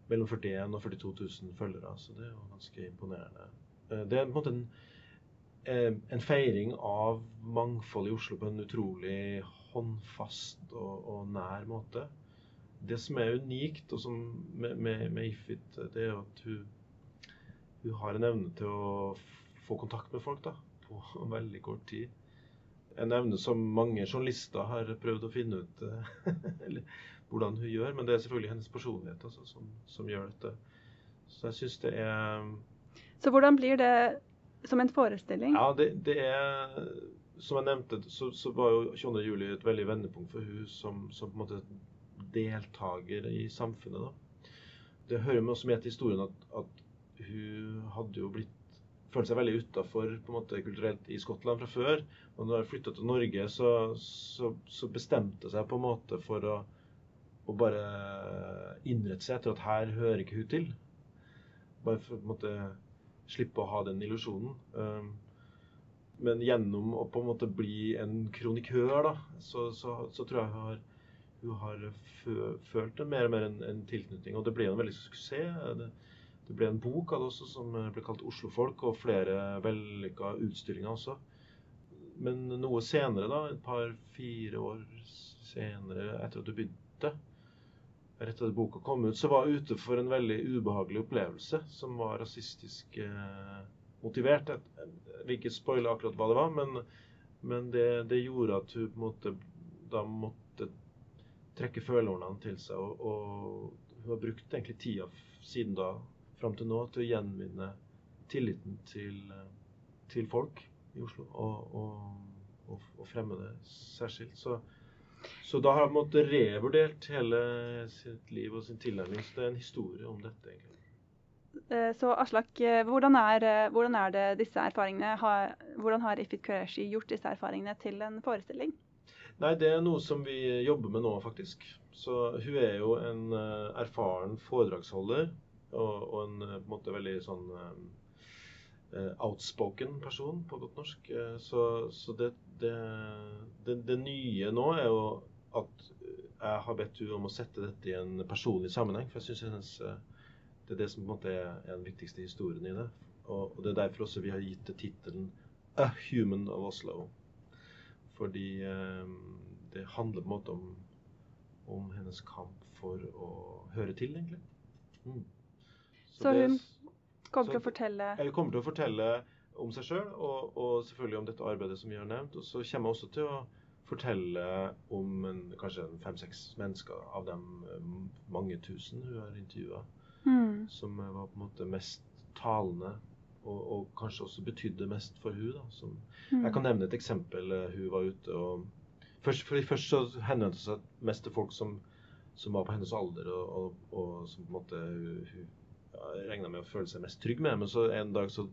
mellom 41 og 42 000 følgere. Så det er jo ganske imponerende. Eh, Det er på en måte en, eh, en feiring av mangfold i Oslo på en utrolig håndfast og, og nær måte. det som er unikt som med, med, med, Ifit, det er jo at hun, hun har en evne til å få kontakt med folk da, på (laughs) veldig kort tid. En evne som mange journalister har prøvd å finne ut (laughs) hvordan hun gjør. Men det er selvfølgelig hennes personlighet altså, som, som, gjør dette. Så jeg syns det er Så hvordan blir det som en forestilling? Ja, det, det er Som jeg nevnte, så, så var jo 22. et veldig vendepunkt for hun som, som på en måte deltaker i samfunnet. da. Det hører med også med til historien at, at hun hadde jo blitt følte seg veldig utafor kulturelt i Skottland fra før. Og når hun flytta til Norge, så, så, så, bestemte hun seg på en måte for å, å, bare innrette seg etter at her hører ikke hun til. Bare for å måte slippe å ha den illusjonen. Um, men gjennom å på en måte bli en kronikør, da, så, så tror jeg hun har hun har følt mer og mer en, en, tilknytning. Og det ble en veldig suksess. Det, ble en bok av det også som ble kalt 'Oslofolk', og flere vellykka utstillinger også. Men noe senere, da, et par-fire år senere etter at du begynte, rett etter boka kom ut, så var jeg ute for en veldig ubehagelig opplevelse som var rasistisk eh, motivert. Jeg, vil ikke spoile akkurat hva det var, men, men det, det, gjorde at hun på en måte da måtte trekke følehornene til seg. Og, og, hun har brukt egentlig tida siden da fram til nå til å gjenvinne tilliten til, til folk i Oslo. Og, og, og fremme det særskilt. Så, så da har måttet revurdert hele sitt liv og sin tilnærming. Så det er en historie om dette, egentlig. Eh, så Aslak, eh, hvordan er, eh, hvordan er det disse erfaringene har, Hvordan har Ifit Qureshi gjort disse erfaringene til en forestilling? Nei, det er noe som vi jobber med nå, faktisk. Så hun er jo en erfaren foredragsholder og, og en, en måte veldig sånn uh, outspoken person, på godt norsk. Så, så det, det, det, det, nye nå er jo at jeg har bedt henne om å sette dette i en personlig sammenheng. For jeg syns det er det som på en måte er, den viktigste historien i det. Og, og det er derfor også vi har gitt det tittelen 'A Human of Oslo'. Fordi eh, det handler på en måte om, om, hennes kamp for å høre til, egentlig. Mm. Så, så, hun kommer til å fortelle Hun kommer til å fortelle om seg sjøl, og, og, selvfølgelig om dette arbeidet som vi har nevnt. Og så kommer jeg også til å fortelle om en, kanskje fem-seks mennesker av dem eh, mange tusen hun har intervjua, mm. som var på en måte mest talende og, og, kanskje også betydde mest for hun da, som, mm. Jeg kan nevne et eksempel. Eh, hun var ute og Først, først så henvendte hun seg mest til folk som, som, var på hennes alder, og, og, og som på en måte hun, hun regna med å føle seg mest trygg med. Men så en dag så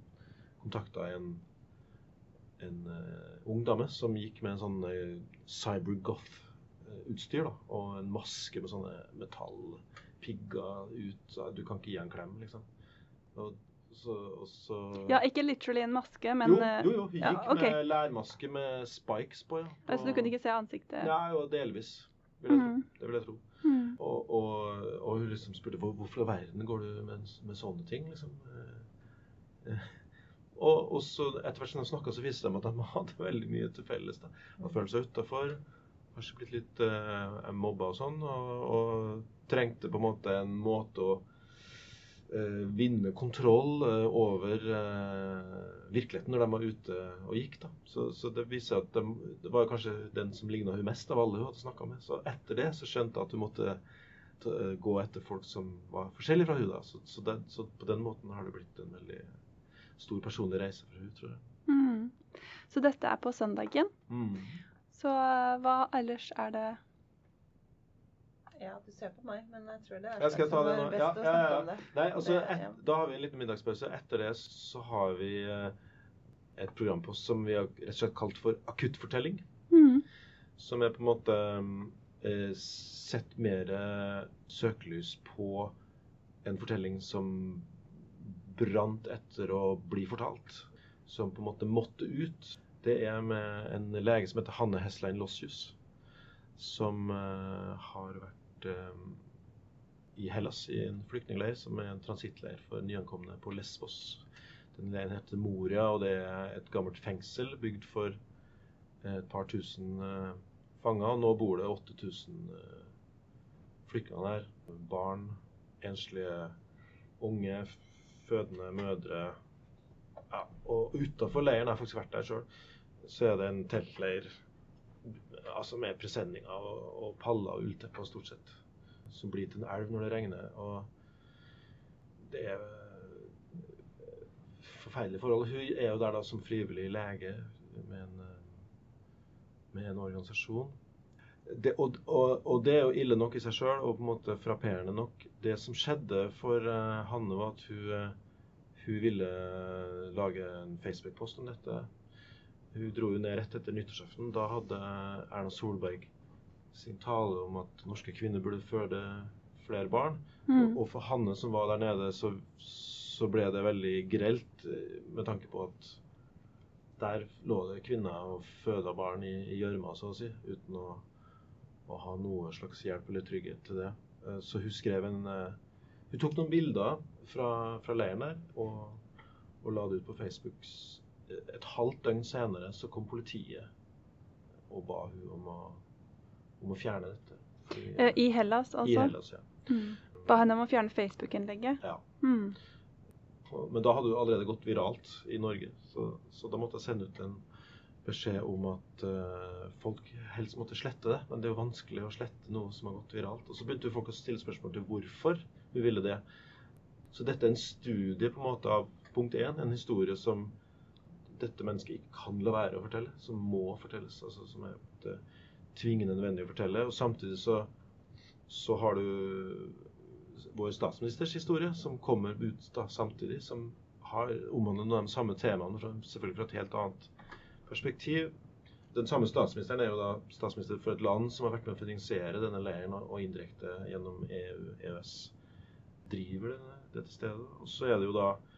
kontakta jeg en, en uh, ung dame som gikk med en sånn uh, cybergoth-utstyr. da, Og en maske med sånne metallpigger ut. Så du kan ikke gi en klem, liksom. Og så, så... Ja, ikke literally en maske, men Jo, eh, jo, jo. hun gikk ja, okay. med lærmaske med spikes på. ja. Og... Altså du kunne ikke se ansiktet? Nei, jo, delvis. Vil jeg mm. Det vil jeg tro. Mm. Og, og, og, hun liksom spurte hvorfor i verden går du med, med sånne ting, liksom. Eh. Og, og, så etter hvert som de snakka, så viste det at de hadde veldig mye til felles. da. De følte seg utafor. Kanskje blitt litt uh, mobba og sånn. Og, og trengte på en måte en måte å vinne kontroll eh, over eh, virkeligheten når de var ute og gikk. da. Så, så det viser at de, det var kanskje den som ligna hun mest av alle hun hadde snakka med. Så etter det så skjønte hun at hun måtte gå etter folk som var forskjellige fra hun da. Så, så, den, så, på den måten har det blitt en veldig stor personlig reise for hun, tror jeg. Mm. Så dette er på søndagen. Mm. Så hva ellers er det ja, du ser på meg, men jeg tror det er jeg skal ta det nå. best ja, å snakke ja, om det. Nei, altså, et, da har vi en liten middagspause. Etter det så har vi eh, et programpost som vi har rett og slett kalt for Akuttfortelling. Mm. Som er på en måte eh, sett mer søkelys på en fortelling som brant etter å bli fortalt. Som på en måte måtte ut. Det er med en lege som heter Hanne Heslein Lossius. Som uh, har vært Eh, i Hellas, i en flyktningleir som er en transittleir for nyankomne på Lesvos. Den leiren heter Moria, og det er et gammelt fengsel bygd for et par tusen uh, fanger. Nå bor det 8000 uh, der. Barn, enslige unge, fødende mødre. Ja, og utafor leiren, jeg har faktisk vært der sjøl, så er det en teltleir altså med presenninger og, og paller og ulltepper stort sett. Som blir til en elv når det regner. Og det er forferdelige forhold. Hun er jo der da som frivillig lege med en, med en organisasjon. Det, og, og, og, det er jo ille nok i seg sjøl, og på en måte frapperende nok. Det som skjedde for uh, Hanne, var at hun, hun ville lage en Facebook-post om dette. Hun dro jo ned rett etter nyttårsaften. Da hadde Erna Solberg sin tale om at norske kvinner burde føde flere barn. Mm. Og for Hanne som var der nede, så, så ble det veldig grelt eh, med tanke på at der lå det kvinner og føda barn i gjørma, så å si, uten å, å, ha noe slags hjelp eller trygghet til det. Eh, så hun skrev en eh, Hun tok noen bilder fra, fra leiren der og, og la det ut på Facebook. Et halvt døgn senere så kom politiet og ba hun om å, om å fjerne dette. Fordi, I Hellas, altså? I Hellas, ja. Mm. Ba henne om å fjerne Facebook-innlegget? Ja. Mm. Men da hadde det allerede gått viralt i Norge, så, så, da måtte jeg sende ut en beskjed om at uh, folk helst måtte slette det. Men det er jo vanskelig å slette noe som har gått viralt. Og så begynte folk å stille spørsmål til hvorfor hun ville det. Så dette er en studie på en måte av punkt én, en historie som dette mennesket ikke kan la være å fortelle, som må fortelles. altså Som er det, tvingende nødvendig å fortelle. Og samtidig så, så har du vår statsministers historie, som kommer ut da samtidig, som har omhandler de samme temaene, selvfølgelig fra et helt annet perspektiv. Den samme statsministeren er jo da statsminister for et land som har vært med å finansiere denne leiren og indirekte gjennom EU, EØS driver denne, dette stedet. Og så er det jo da eh,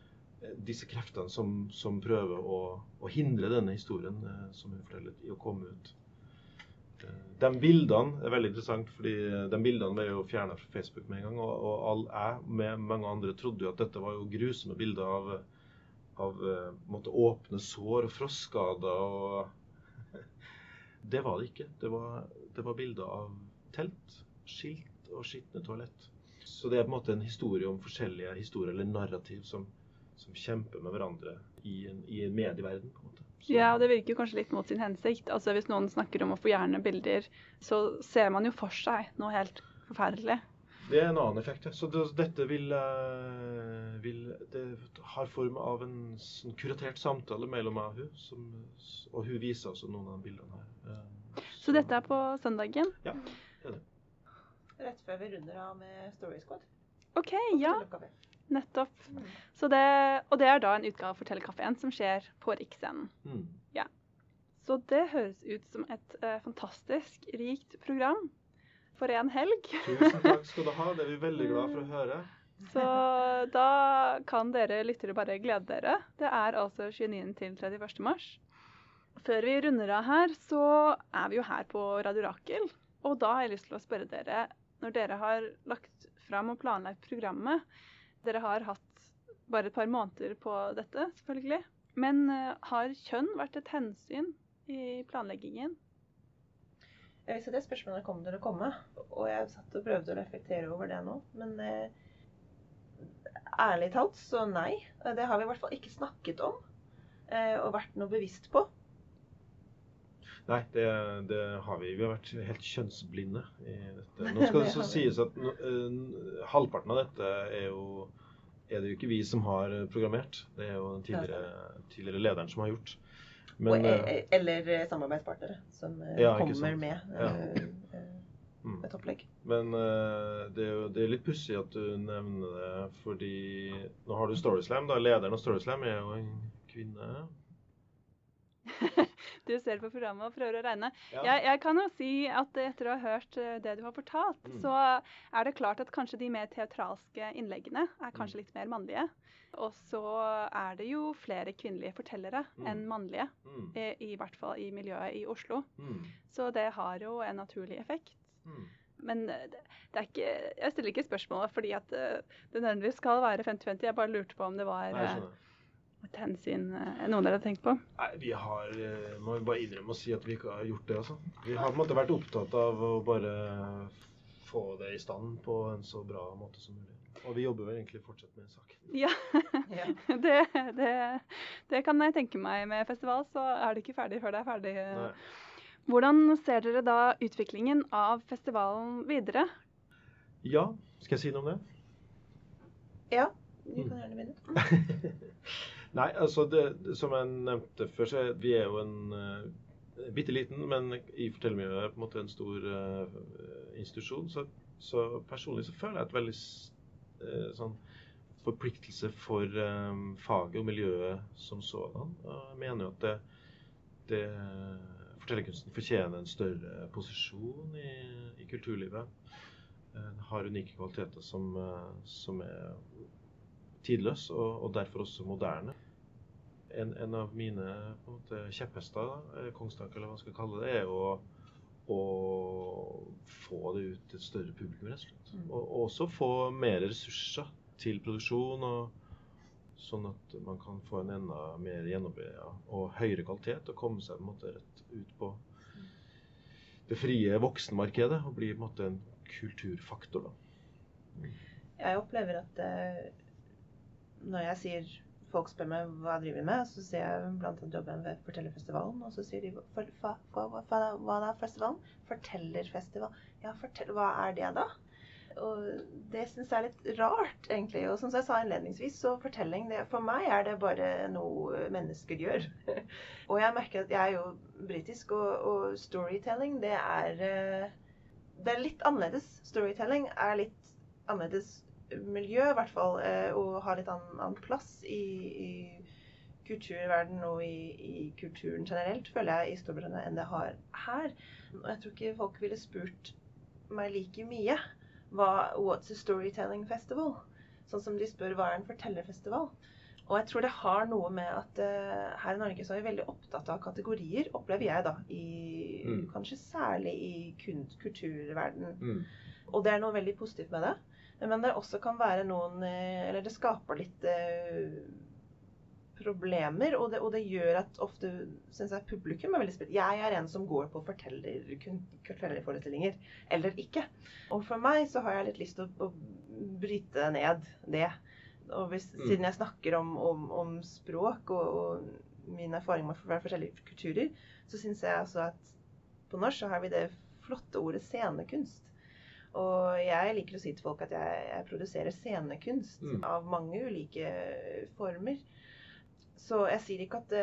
disse kreftene som, som prøver å, å, hindre denne historien eh, som hun forteller, i å komme ut. De bildene er veldig interessant, fordi de bildene ble jo fjerna fra Facebook med en gang. Og, og all, jeg med mange andre trodde jo at dette var jo grusomme bilder av, av eh, måtte, åpne sår og frostskader. Og (laughs) det var det ikke. Det var, det var bilder av telt, skilt og skitne toalett. Så det er på en måte en historie om forskjellige historier eller narrativ som, som kjemper med hverandre i en, i en medieverden. på en måte. Ja, og det virker kanskje litt mot sin hensikt. Altså Hvis noen snakker om å få gjerne bilder, så ser man jo for seg noe helt forferdelig. Det er en annen effekt. Ja. Så det, dette vil, uh, vil, Det har form av en sånn kuratert samtale mellom meg og hun, som, og hun viser også noen av de bildene her. Så. så. dette er på søndagen? Ja, det er det. Rett før vi runder av med Story Squad. OK, ja. Nettopp. Det, og det er da en utgave av Fortellerkafeen som skjer på Riksscenen. Mm. Ja. Så det høres ut som et uh, fantastisk rikt program for en helg. Tusen takk (laughs) skal du ha. Det er vi veldig glad for å høre. Så da kan dere lyttere bare glede dere. Det er altså 29. til 31. mars. Før vi runder av her, så er vi jo her på Radio Rakel. Og da har jeg lyst til å spørre dere, når dere har lagt fram og planlagt programmet, dere har hatt bare et par måneder på dette, selvfølgelig. Men uh, har kjønn vært et hensyn i planleggingen? Jeg visste at det spørsmålet kom til å komme, og jeg satt og prøvde å reflektere over det nå. Men uh, ærlig talt så nei. Det har vi i hvert fall ikke snakket om uh, og vært noe bevisst på. Nei, det, det, har vi. Vi har vært helt kjønnsblinde i dette. (laughs) Nå skal det så sies at uh, halvparten av dette er jo, er det jo ikke vi som har programmert. Det er jo den tidligere, tidligere lederen som har gjort. Men, Og, e- eller samarbeidspartnere som ja, kommer med ja. uh, et opplegg. Men det, er jo, det er litt pussig at du nevner det, fordi nå har du Storyslam. da, Lederen av Storyslam er jo en kvinne. (laughs) du ser på programmet og prøver å regne. Ja. Jeg, jeg, kan jo si at etter å ha hørt eh, det du har fortalt, mm. så er det klart at kanskje de mer teatralske innleggene er kanskje mm. litt mer mannlige. Og så er det jo flere kvinnelige fortellere mm. enn mannlige. Mm. I, I, hvert fall i miljøet i Oslo. Mm. Så det har jo en naturlig effekt. Men eh, er ikke, jeg stiller ikke spørsmålet fordi at eh, det nødvendigvis skal være 50-50. Jeg bare lurte på om det var Nei, hensyn eh, noen dere har tenkt på? Nei, Vi har må vi bare innrømme å si at vi ikke har gjort det. altså. Vi har på en måte vært opptatt av å bare få det i stand på en så bra måte som mulig. Og vi jobber vel egentlig fortsatt med saken. sak. Ja. (laughs) det, det, det kan jeg tenke meg. Med festival så er det ikke ferdig før det er ferdig. Nei. Hvordan ser dere da utviklingen av festivalen videre? Ja, skal jeg si noe om det? ja, du kan gjerne begynne. (laughs) Nei, altså det, som jeg nevnte før, så er vi er jo en uh, bitte liten, men i fortellermiljøet på en måte en stor uh, institusjon. Så, så personlig så føler jeg et veldig eh, sånn forpliktelse for um, faget og miljøet som sådan. Jeg mener jo at det, det fortellerkunsten fortjener en større posisjon i, i kulturlivet. Den har unike kvaliteter som, som er tidløs og, og derfor også moderne. En, en av mine på en måte, kjepphester, kongstak eller hva man skal kalle det, er å, å få det ut til et større publikum, rett og slett. Og, og også få mer ressurser til produksjon, og, sånn at man kan få en enda mer gjennomarbeidet og høyere kvalitet og komme seg på en måte rett ut på det frie voksenmarkedet og bli på en måte en kulturfaktor. da. Jeg opplever at eh, når jeg sier folk spør meg hva jeg driver med, så sier jeg blant annet jobben ved Fortellerfestivalen. Og så sier de hva, hva, hva, hva, er festivalen? Fortellerfestival. Ja, fortell, hva er det da? Og det syns jeg er litt rart, egentlig. Og som jeg sa innledningsvis, så fortelling det, For meg er det bare noe mennesker gjør. (laughs) og jeg merker at jeg er jo britisk, og, og storytelling, det er eh, Det er litt annerledes. Storytelling er litt annerledes miljø, i hvert fall, eh, og har litt annen, annen plass i, i kulturverden og i, i kulturen generelt, føler jeg, i Storbritannia enn det har her. Og jeg tror ikke folk ville spurt meg like mye hva What's a storytelling festival? Sånn som de spør hva er en fortellerfestival? Og jeg tror det har noe med at uh, her i Norge så er vi veldig opptatt av kategorier, opplever jeg da, i, Mm. kanskje særlig i kun, kulturverden. Mm. Og det er noe veldig positivt med det. Men det også kan være noen eh, Eller det skaper litt eh, problemer. Og det, og det gjør at ofte syns jeg publikum er veldig spilt. Jeg er en som går på fortellerforestillinger, eller ikke. Og for meg så har jeg litt lyst til å, å bryte ned det. Og hvis, Mm. siden jeg snakker om, om, om språk og, og min erfaring med forskjellige kulturer, så syns jeg altså at på norsk så har vi det flotte ordet scenekunst. Og jeg liker å si til folk at jeg, jeg produserer scenekunst Mm. av mange ulike former. Så jeg sier ikke at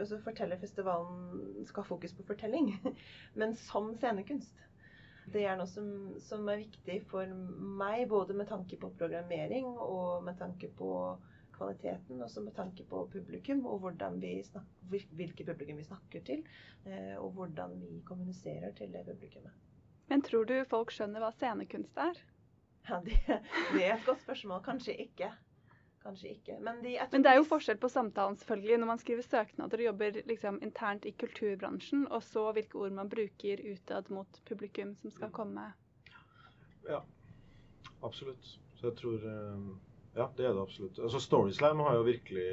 altså Fortellerfestivalen skal ha fokus på fortelling, (laughs) men som scenekunst. Det er noe som, som er viktig for meg, både med tanke på programmering og med tanke på kvaliteten, også med tanke på publikum og hvordan vi snak, hvilke publikum vi snakker til, eh, og hvordan vi kommuniserer til det publikummet. Men tror du folk skjønner hva scenekunst er? Ja, det, det er et godt spørsmål. Kanskje ikke. Kanskje ikke. Men, de, Men det er jo forskjell på samtalen selvfølgelig når man skriver søknader og jobber liksom internt i kulturbransjen, og så hvilke ord man bruker utad mot publikum som skal komme. Ja, absolutt. Så jeg tror eh, Ja, det er det absolutt. Altså Storyslam har jo virkelig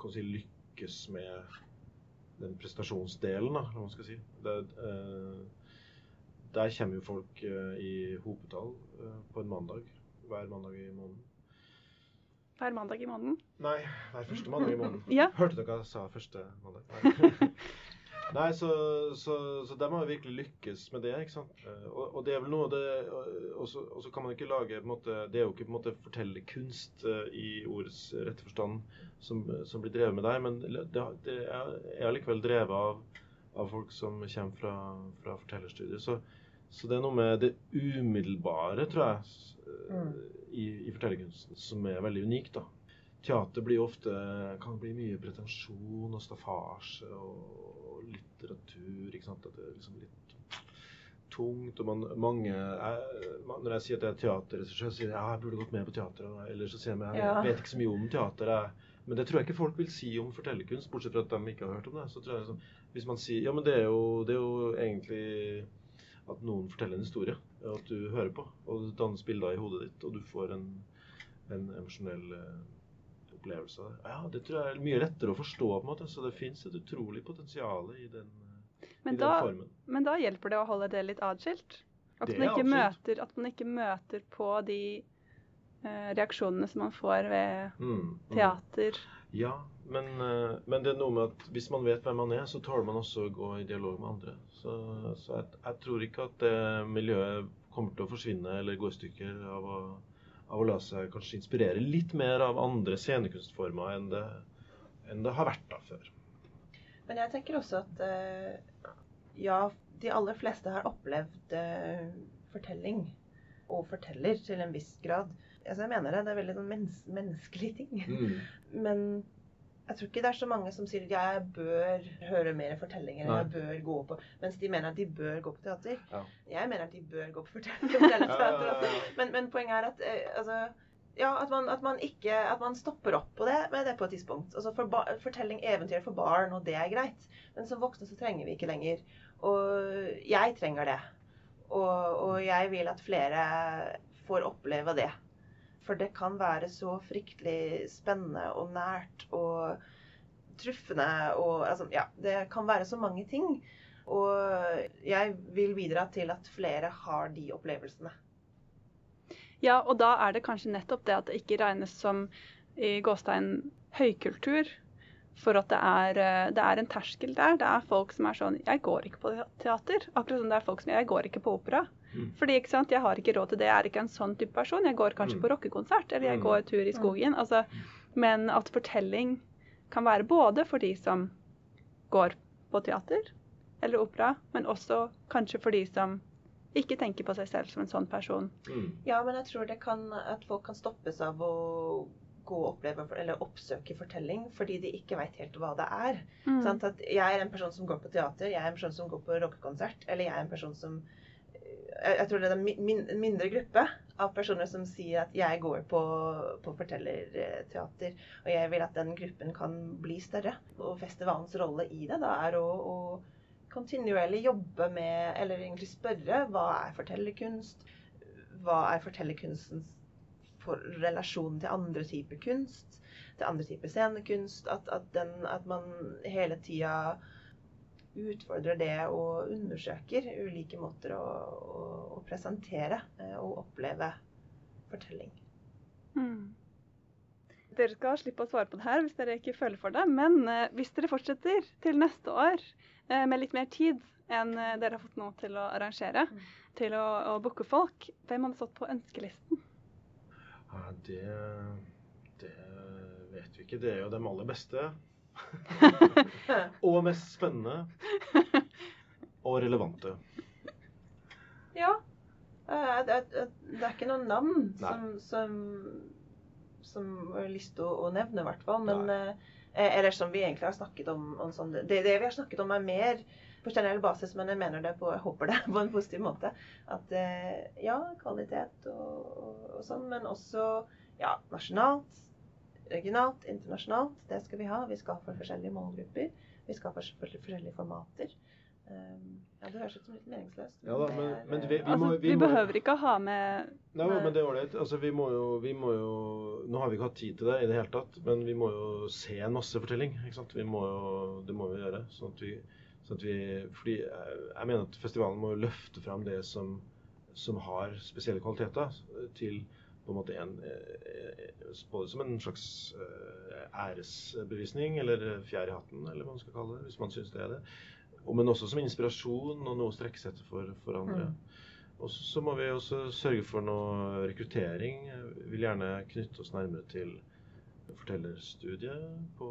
kan si, lykkes med den prestasjonsdelen, da, hva man skal si. Det, eh, der kommer jo folk eh, i hopetall eh, på en mandag. Hver mandag i måneden. Hver mandag i måneden. Nei, hver første mandag i måneden. (laughs) Ja. Hørte dere hva jeg sa første mandag? Nei, (laughs) Nei så, så, så de har virkelig lykkes med det. ikke sant? Eh, Og, og det er vel noe av det Og så og så kan man ikke lage måte, Det er jo ikke på en måte fortellerkunst i ordets rette forstand som, som blir drevet med der, men det, det er, allikevel drevet av, av folk som kommer fra, fra fortellerstudiet. Så, så det er noe med det umiddelbare, tror jeg, eh, i, i fortellerkunsten som er veldig unikt. da. Teater blir ofte, kan bli mye pretensjon og staffasje og litteratur. ikke sant? At det er liksom litt tungt. og man, mange, jeg, Når jeg sier at jeg er teaterregissør, sier jeg ja, jeg burde gått med på teater. Eller så sier jeg jeg Ja. vet ikke så mye om teater. Jeg. Men det tror jeg ikke folk vil si om fortellerkunst, bortsett fra at de ikke har hørt om det. Så tror jeg liksom, Hvis man sier ja, men det er jo, det er jo egentlig at noen forteller en historie, at du hører på, og det dannes bilder i hodet ditt, og du får en, en emosjonell uh, opplevelse av det. Ja, det tror jeg er mye lettere å forstå, på en måte, så det fins et utrolig potensial i den, men i da, den formen. men da hjelper det å holde det litt atskilt. At at man ikke møter på de uh, reaksjonene som man får ved Mm, mm. teater. Ja, men, eh, men det er noe med at hvis man vet hvem man er, så tåler man også å gå i dialog med andre. Så, så jeg, jeg tror ikke at det miljøet kommer til å forsvinne eller gå i stykker av å, av å la seg kanskje inspirere litt mer av andre scenekunstformer enn det, enn det har vært da før. Men jeg tenker også at eh, ja, de aller fleste har opplevd eh, fortelling. Og forteller til en viss grad. Altså, jeg mener det. Det er veldig sånn mennes menneskelig ting. Mm. (laughs) Men jeg tror ikke det er så mange som sier at jeg bør høre mer fortellinger. eller jeg bør gå på, Mens de mener at de bør gå på teater. Ja. Jeg mener at de bør gå på fortell- fortellerteater. Ja. Men, men poenget er at eh, altså, ja, at man, at man ikke At man stopper opp på det med det på et tidspunkt. Altså for ba fortelling, eventyr for barn, og det er greit. Men som voksne så trenger vi ikke lenger. Og jeg trenger det. Og, og jeg vil at flere får oppleve det. For det kan være så fryktelig spennende og nært og truffende og altså, Ja, det kan være så mange ting. Og jeg vil bidra til at flere har de opplevelsene. Ja, og da er det kanskje nettopp det at det ikke regnes som i gåstein høykultur. For at det er, eh, det er en terskel der. Det er folk som er sånn Jeg går ikke på teater. Akkurat som det er folk som Jeg går ikke på opera. Mm. Fordi ikke sant, jeg har ikke råd til det. Jeg er ikke en sånn type person. Jeg går kanskje Mm. på rockekonsert, eller jeg går går tur i skogen. Altså, men at fortelling kan være både for de som går på teater eller opera, men også kanskje for de som ikke tenker på seg selv som en sånn person. Mm. Ja, men jeg tror det kan, at folk kan stoppes av å gå og oppleve eller oppsøke fortelling fordi de ikke veit helt hva det er. Mm. Sånn At jeg er en person som går på teater, jeg er en person som går på rockekonsert, eller jeg er en person som jeg, tror det er en mindre gruppe av personer som sier at jeg går på, på fortellerteater, og jeg vil at den gruppen kan bli større. Og festivalens rolle i det da er å, å kontinuerlig jobbe med, eller egentlig spørre, hva er fortellerkunst? Hva er fortellerkunstens for relasjonen til andre typer kunst? Til andre typer scenekunst? At, at, den, at man hele tida utfordrer det og undersøker ulike måter å, å, å presentere eh, og oppleve fortelling. Mm. Dere skal slippe å svare på det her hvis dere ikke føler for det. Men eh, hvis dere fortsetter til neste år eh, med litt mer tid enn dere har fått nå til å arrangere, til å, å booke folk, hvem hadde stått på ønskelisten? Ja, det, det vet vi ikke. Det er jo de aller beste. (laughs) og mest spennende. Og relevante. Ja. Eh, Det, er ikke noen navn som, som, som jeg har lyst til å, nevne, i hvert fall. Men eh, eller som vi egentlig har snakket om, om sånn, det, det vi har snakket om, er mer på generell basis, men jeg mener det på, jeg håper det (laughs) på en positiv måte. At eh, ja, kvalitet og, og, og sånn, men også ja, nasjonalt, regionalt, internasjonalt. Det skal vi ha. Vi skal ha for forskjellige målgrupper. Vi skal ha for for forskjellige formater. Um, ja, det høres ut som litt meningsløst. Ja da, men, er, men vi, vi, må, altså, vi, vi, må, behøver ikke å ha med Nei, Nei. men det er ålreit. Altså, vi må jo, vi må jo Nå har vi ikke hatt tid til det i det hele tatt, men vi må jo se en masse fortelling. ikke sant? Vi må jo, det må vi gjøre. sånn at vi, sånn vi fordi jeg, jeg mener at festivalen må løfte fram det som, som har spesielle kvaliteter, til på en måte en eh, eh, Både som en slags eh, æresbevisning, eller fjær i hatten, eller hva man skal kalle det, hvis man syns det er det. Men også som inspirasjon og noe å strekke seg etter for, for andre. Og så, må vi også sørge for noe rekruttering. Vi vil gjerne knytte oss nærmere til fortellerstudiet på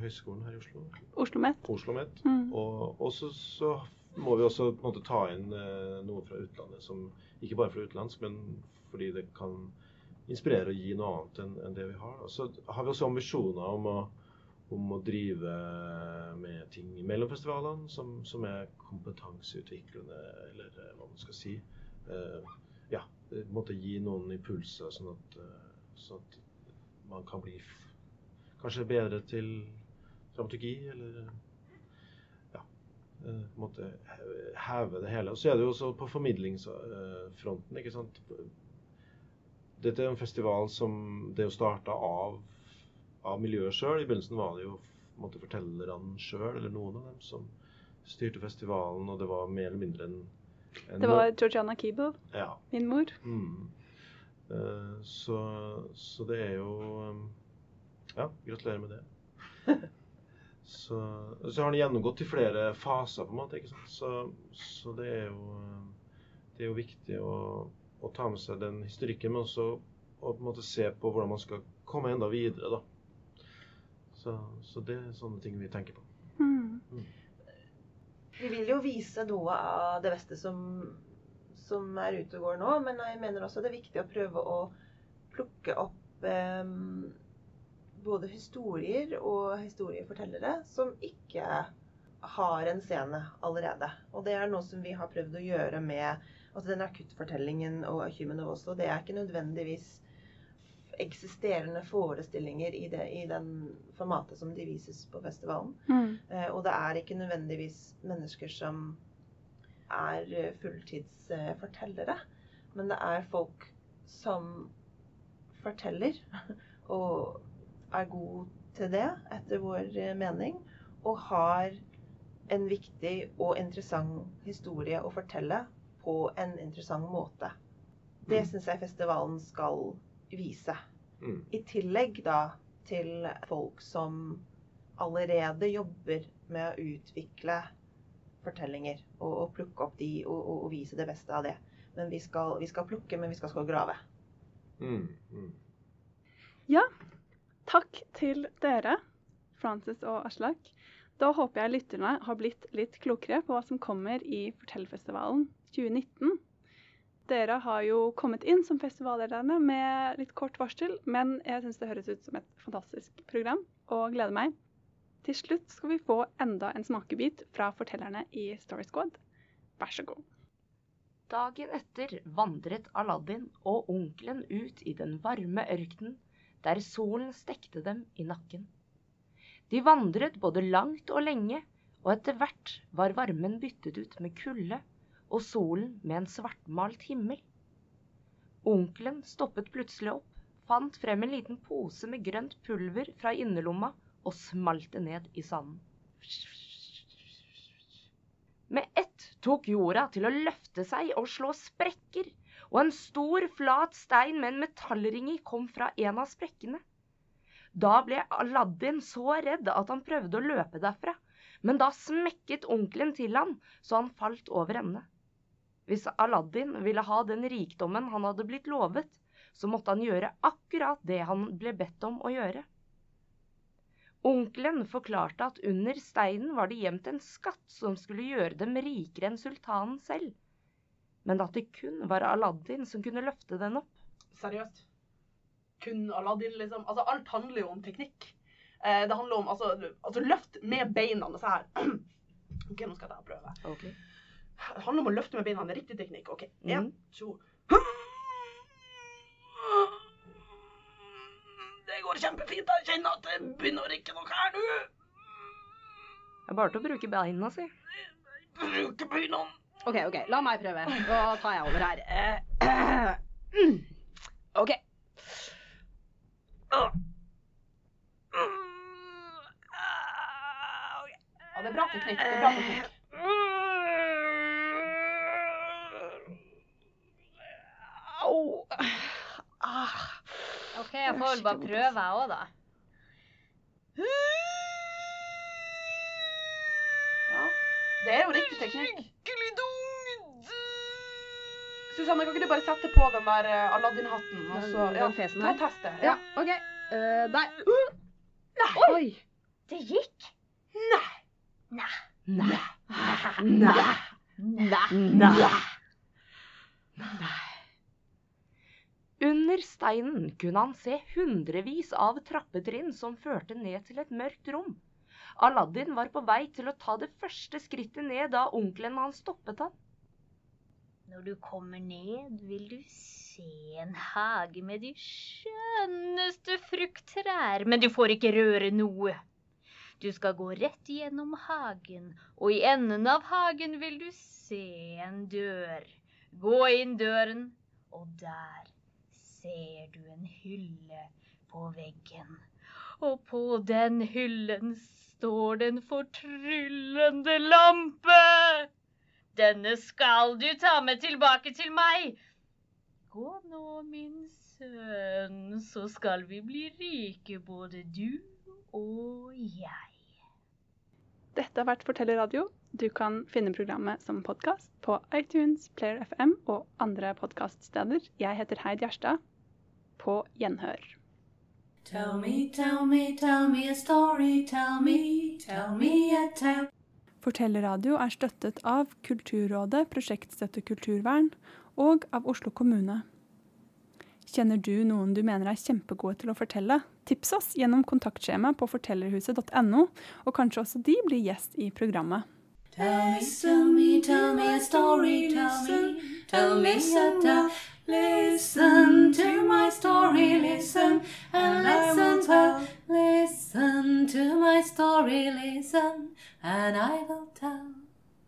Høgskolen her i Oslo. Oslo Met. Oslo Met. Mm. Og og så, så må vi også på en måte ta inn eh, noe fra utlandet, som ikke bare fra utenlands, men fordi det kan inspirere og gi noe annet enn en det vi har. Og så har vi også ambisjoner om å, om å drive med ting mellom festivalene som, som er kompetanseutviklende, eller eh, hva man skal si. Eh, ja, på en måte gi noen impulser, sånn at, eh, sånn at man kan bli kanskje bedre til dramaturgi, eller ja, eh, på en måte heve det hele. Og så er det jo også på formidlingsfronten, ikke sant. Dette er en festival som det er jo starta av, av miljøet sjøl. I begynnelsen var det jo på en måte fortellerne sjøl, eller noen av dem, som styrte festivalen, og det var mer eller mindre en En Det var Georgiana Keeble, Ja. min mor. Mm. Eh, så, så det er jo um, Ja, gratulerer med det. (laughs) Så, så har den gjennomgått i flere faser, på en måte. ikke sant? Så, så det er jo um, det er jo viktig å, å ta med seg den historikken, men også å på en måte se på hvordan man skal komme enda videre. da. Så, så det er sånne ting vi tenker på. Mm. Vi vil jo vise noe av det beste som, som er ute og går nå, men jeg mener også det er viktig å prøve å plukke opp eh, både historier og historiefortellere som ikke har en scene allerede. Og det er noe som vi har prøvd å gjøre med altså den akuttfortellingen og Human of Oslo. Det er ikke nødvendigvis eksisterende forestillinger i, det, i den formatet som de vises på festivalen. Mm. Eh, og det er ikke nødvendigvis mennesker som er eh, fulltidsfortellere, men det er folk som forteller, (laughs) og er god til det, etter vår eh, mening, og har en viktig og interessant historie å fortelle på en interessant måte. Det Mm. syns jeg festivalen skal vise. Mm. I tillegg da til folk som allerede jobber med å utvikle fortellinger og, og plukke opp de og, og, og vise det beste av det. Men vi skal, vi skal plukke, men vi skal også grave. Mm. Mm. Takk til dere, Frances og Aslak. Da håper jeg lytterne har blitt litt klokere på hva som kommer i Fortellfestivalen 2019. Dere har jo kommet inn som festivallederne med litt kort varsel, men jeg syns det høres ut som et fantastisk program, og gleder meg. Til slutt skal vi få enda en smakebit fra fortellerne i Story Squad. Vær så god. Dagen etter vandret Aladdin og onkelen ut i den varme ørkenen, der solen stekte dem i nakken. De vandret både langt og lenge, og etter hvert var varmen byttet ut med kulde og solen med en svartmalt himmel. Onkelen stoppet plutselig opp, fant frem en liten pose med grønt pulver fra innerlomma og smalt det ned i sanden. Med ett tok jorda til å løfte seg og slå sprekker, og en stor, flat stein med en metallring i kom fra en av sprekkene. Da ble Aladdin så redd at han prøvde å løpe derfra, men da smekket onkelen til han så han falt over ende. Hvis Aladdin ville ha den rikdommen han hadde blitt lovet, så måtte han gjøre akkurat det han ble bedt om å gjøre. Onkelen forklarte at under steinen var det gjemt en skatt som skulle gjøre dem rikere enn sultanen selv, men at det kun var Aladdin som kunne løfte den opp. Seriøst. Kun Aladdin, liksom. Altså, alt handler jo om teknikk. Eh, det handler om altså, altså løft med beina. Så her. (clears throat) OK, nå skal jeg prøve. Det handler om å løfte med beina. Det er riktig teknikk. OK. Én, Mhm. to Det går kjempefint. Jeg kjenner at det begynner å rikke noe her nå. Det er bare til å bruke beina si. Bruke beina. OK, ok, la meg prøve. Da tar jeg over her. Eh, (clears throat) OK. Ja, det er bra teknikk. Det er bra teknikk. Au. OK, jeg får vel bare prøve, jeg òg, da. Ja, det er jo riktig teknikk. Susanne, kan ikke du bare sette på den der eh, Aladdin-hatten? og så- Den- den fesen her? Ta testet. Ja, OK. Uh, der. Oi. Det gikk. Nei. Nei. Nei. Nei. Under steinen kunne han se hundrevis av trappetrinn som førte ned til et mørkt rom. Aladdin var på vei til å ta det første skrittet ned da onkelen hans stoppet han. Når du kommer ned, vil du se en hage med de skjønneste frukttrær, men du får ikke røre noe. Du skal gå rett gjennom hagen, og i enden av hagen vil du se en dør. Gå inn døren, og der ser du en hylle på veggen. Og på den hyllen står det en fortryllende lampe. Denne skal du ta med tilbake til meg. Gå nå, min sønn, så skal vi bli rike, både du og jeg. Dette har vært Fortellerradio. Du kan finne programmet som podkast på iTunes, Player FM og andre podkaststeder. Jeg heter Heid Gjerstad. På gjenhør. Tell me, tell me, tell me a story, tell me, tell me a tale. Fortellerradio er støttet av Kulturrådet, Prosjektstøtte kulturvern og av Oslo kommune. Kjenner du noen du mener er kjempegode til å fortelle? Tips oss gjennom kontaktskjema på fortellerhuset.no, og kanskje også de blir gjest i programmet. Tell me, tell me, tell me a story, tell me, tell me. Listen to my story, listen and listen well. Listen to my story, listen, and I will tell.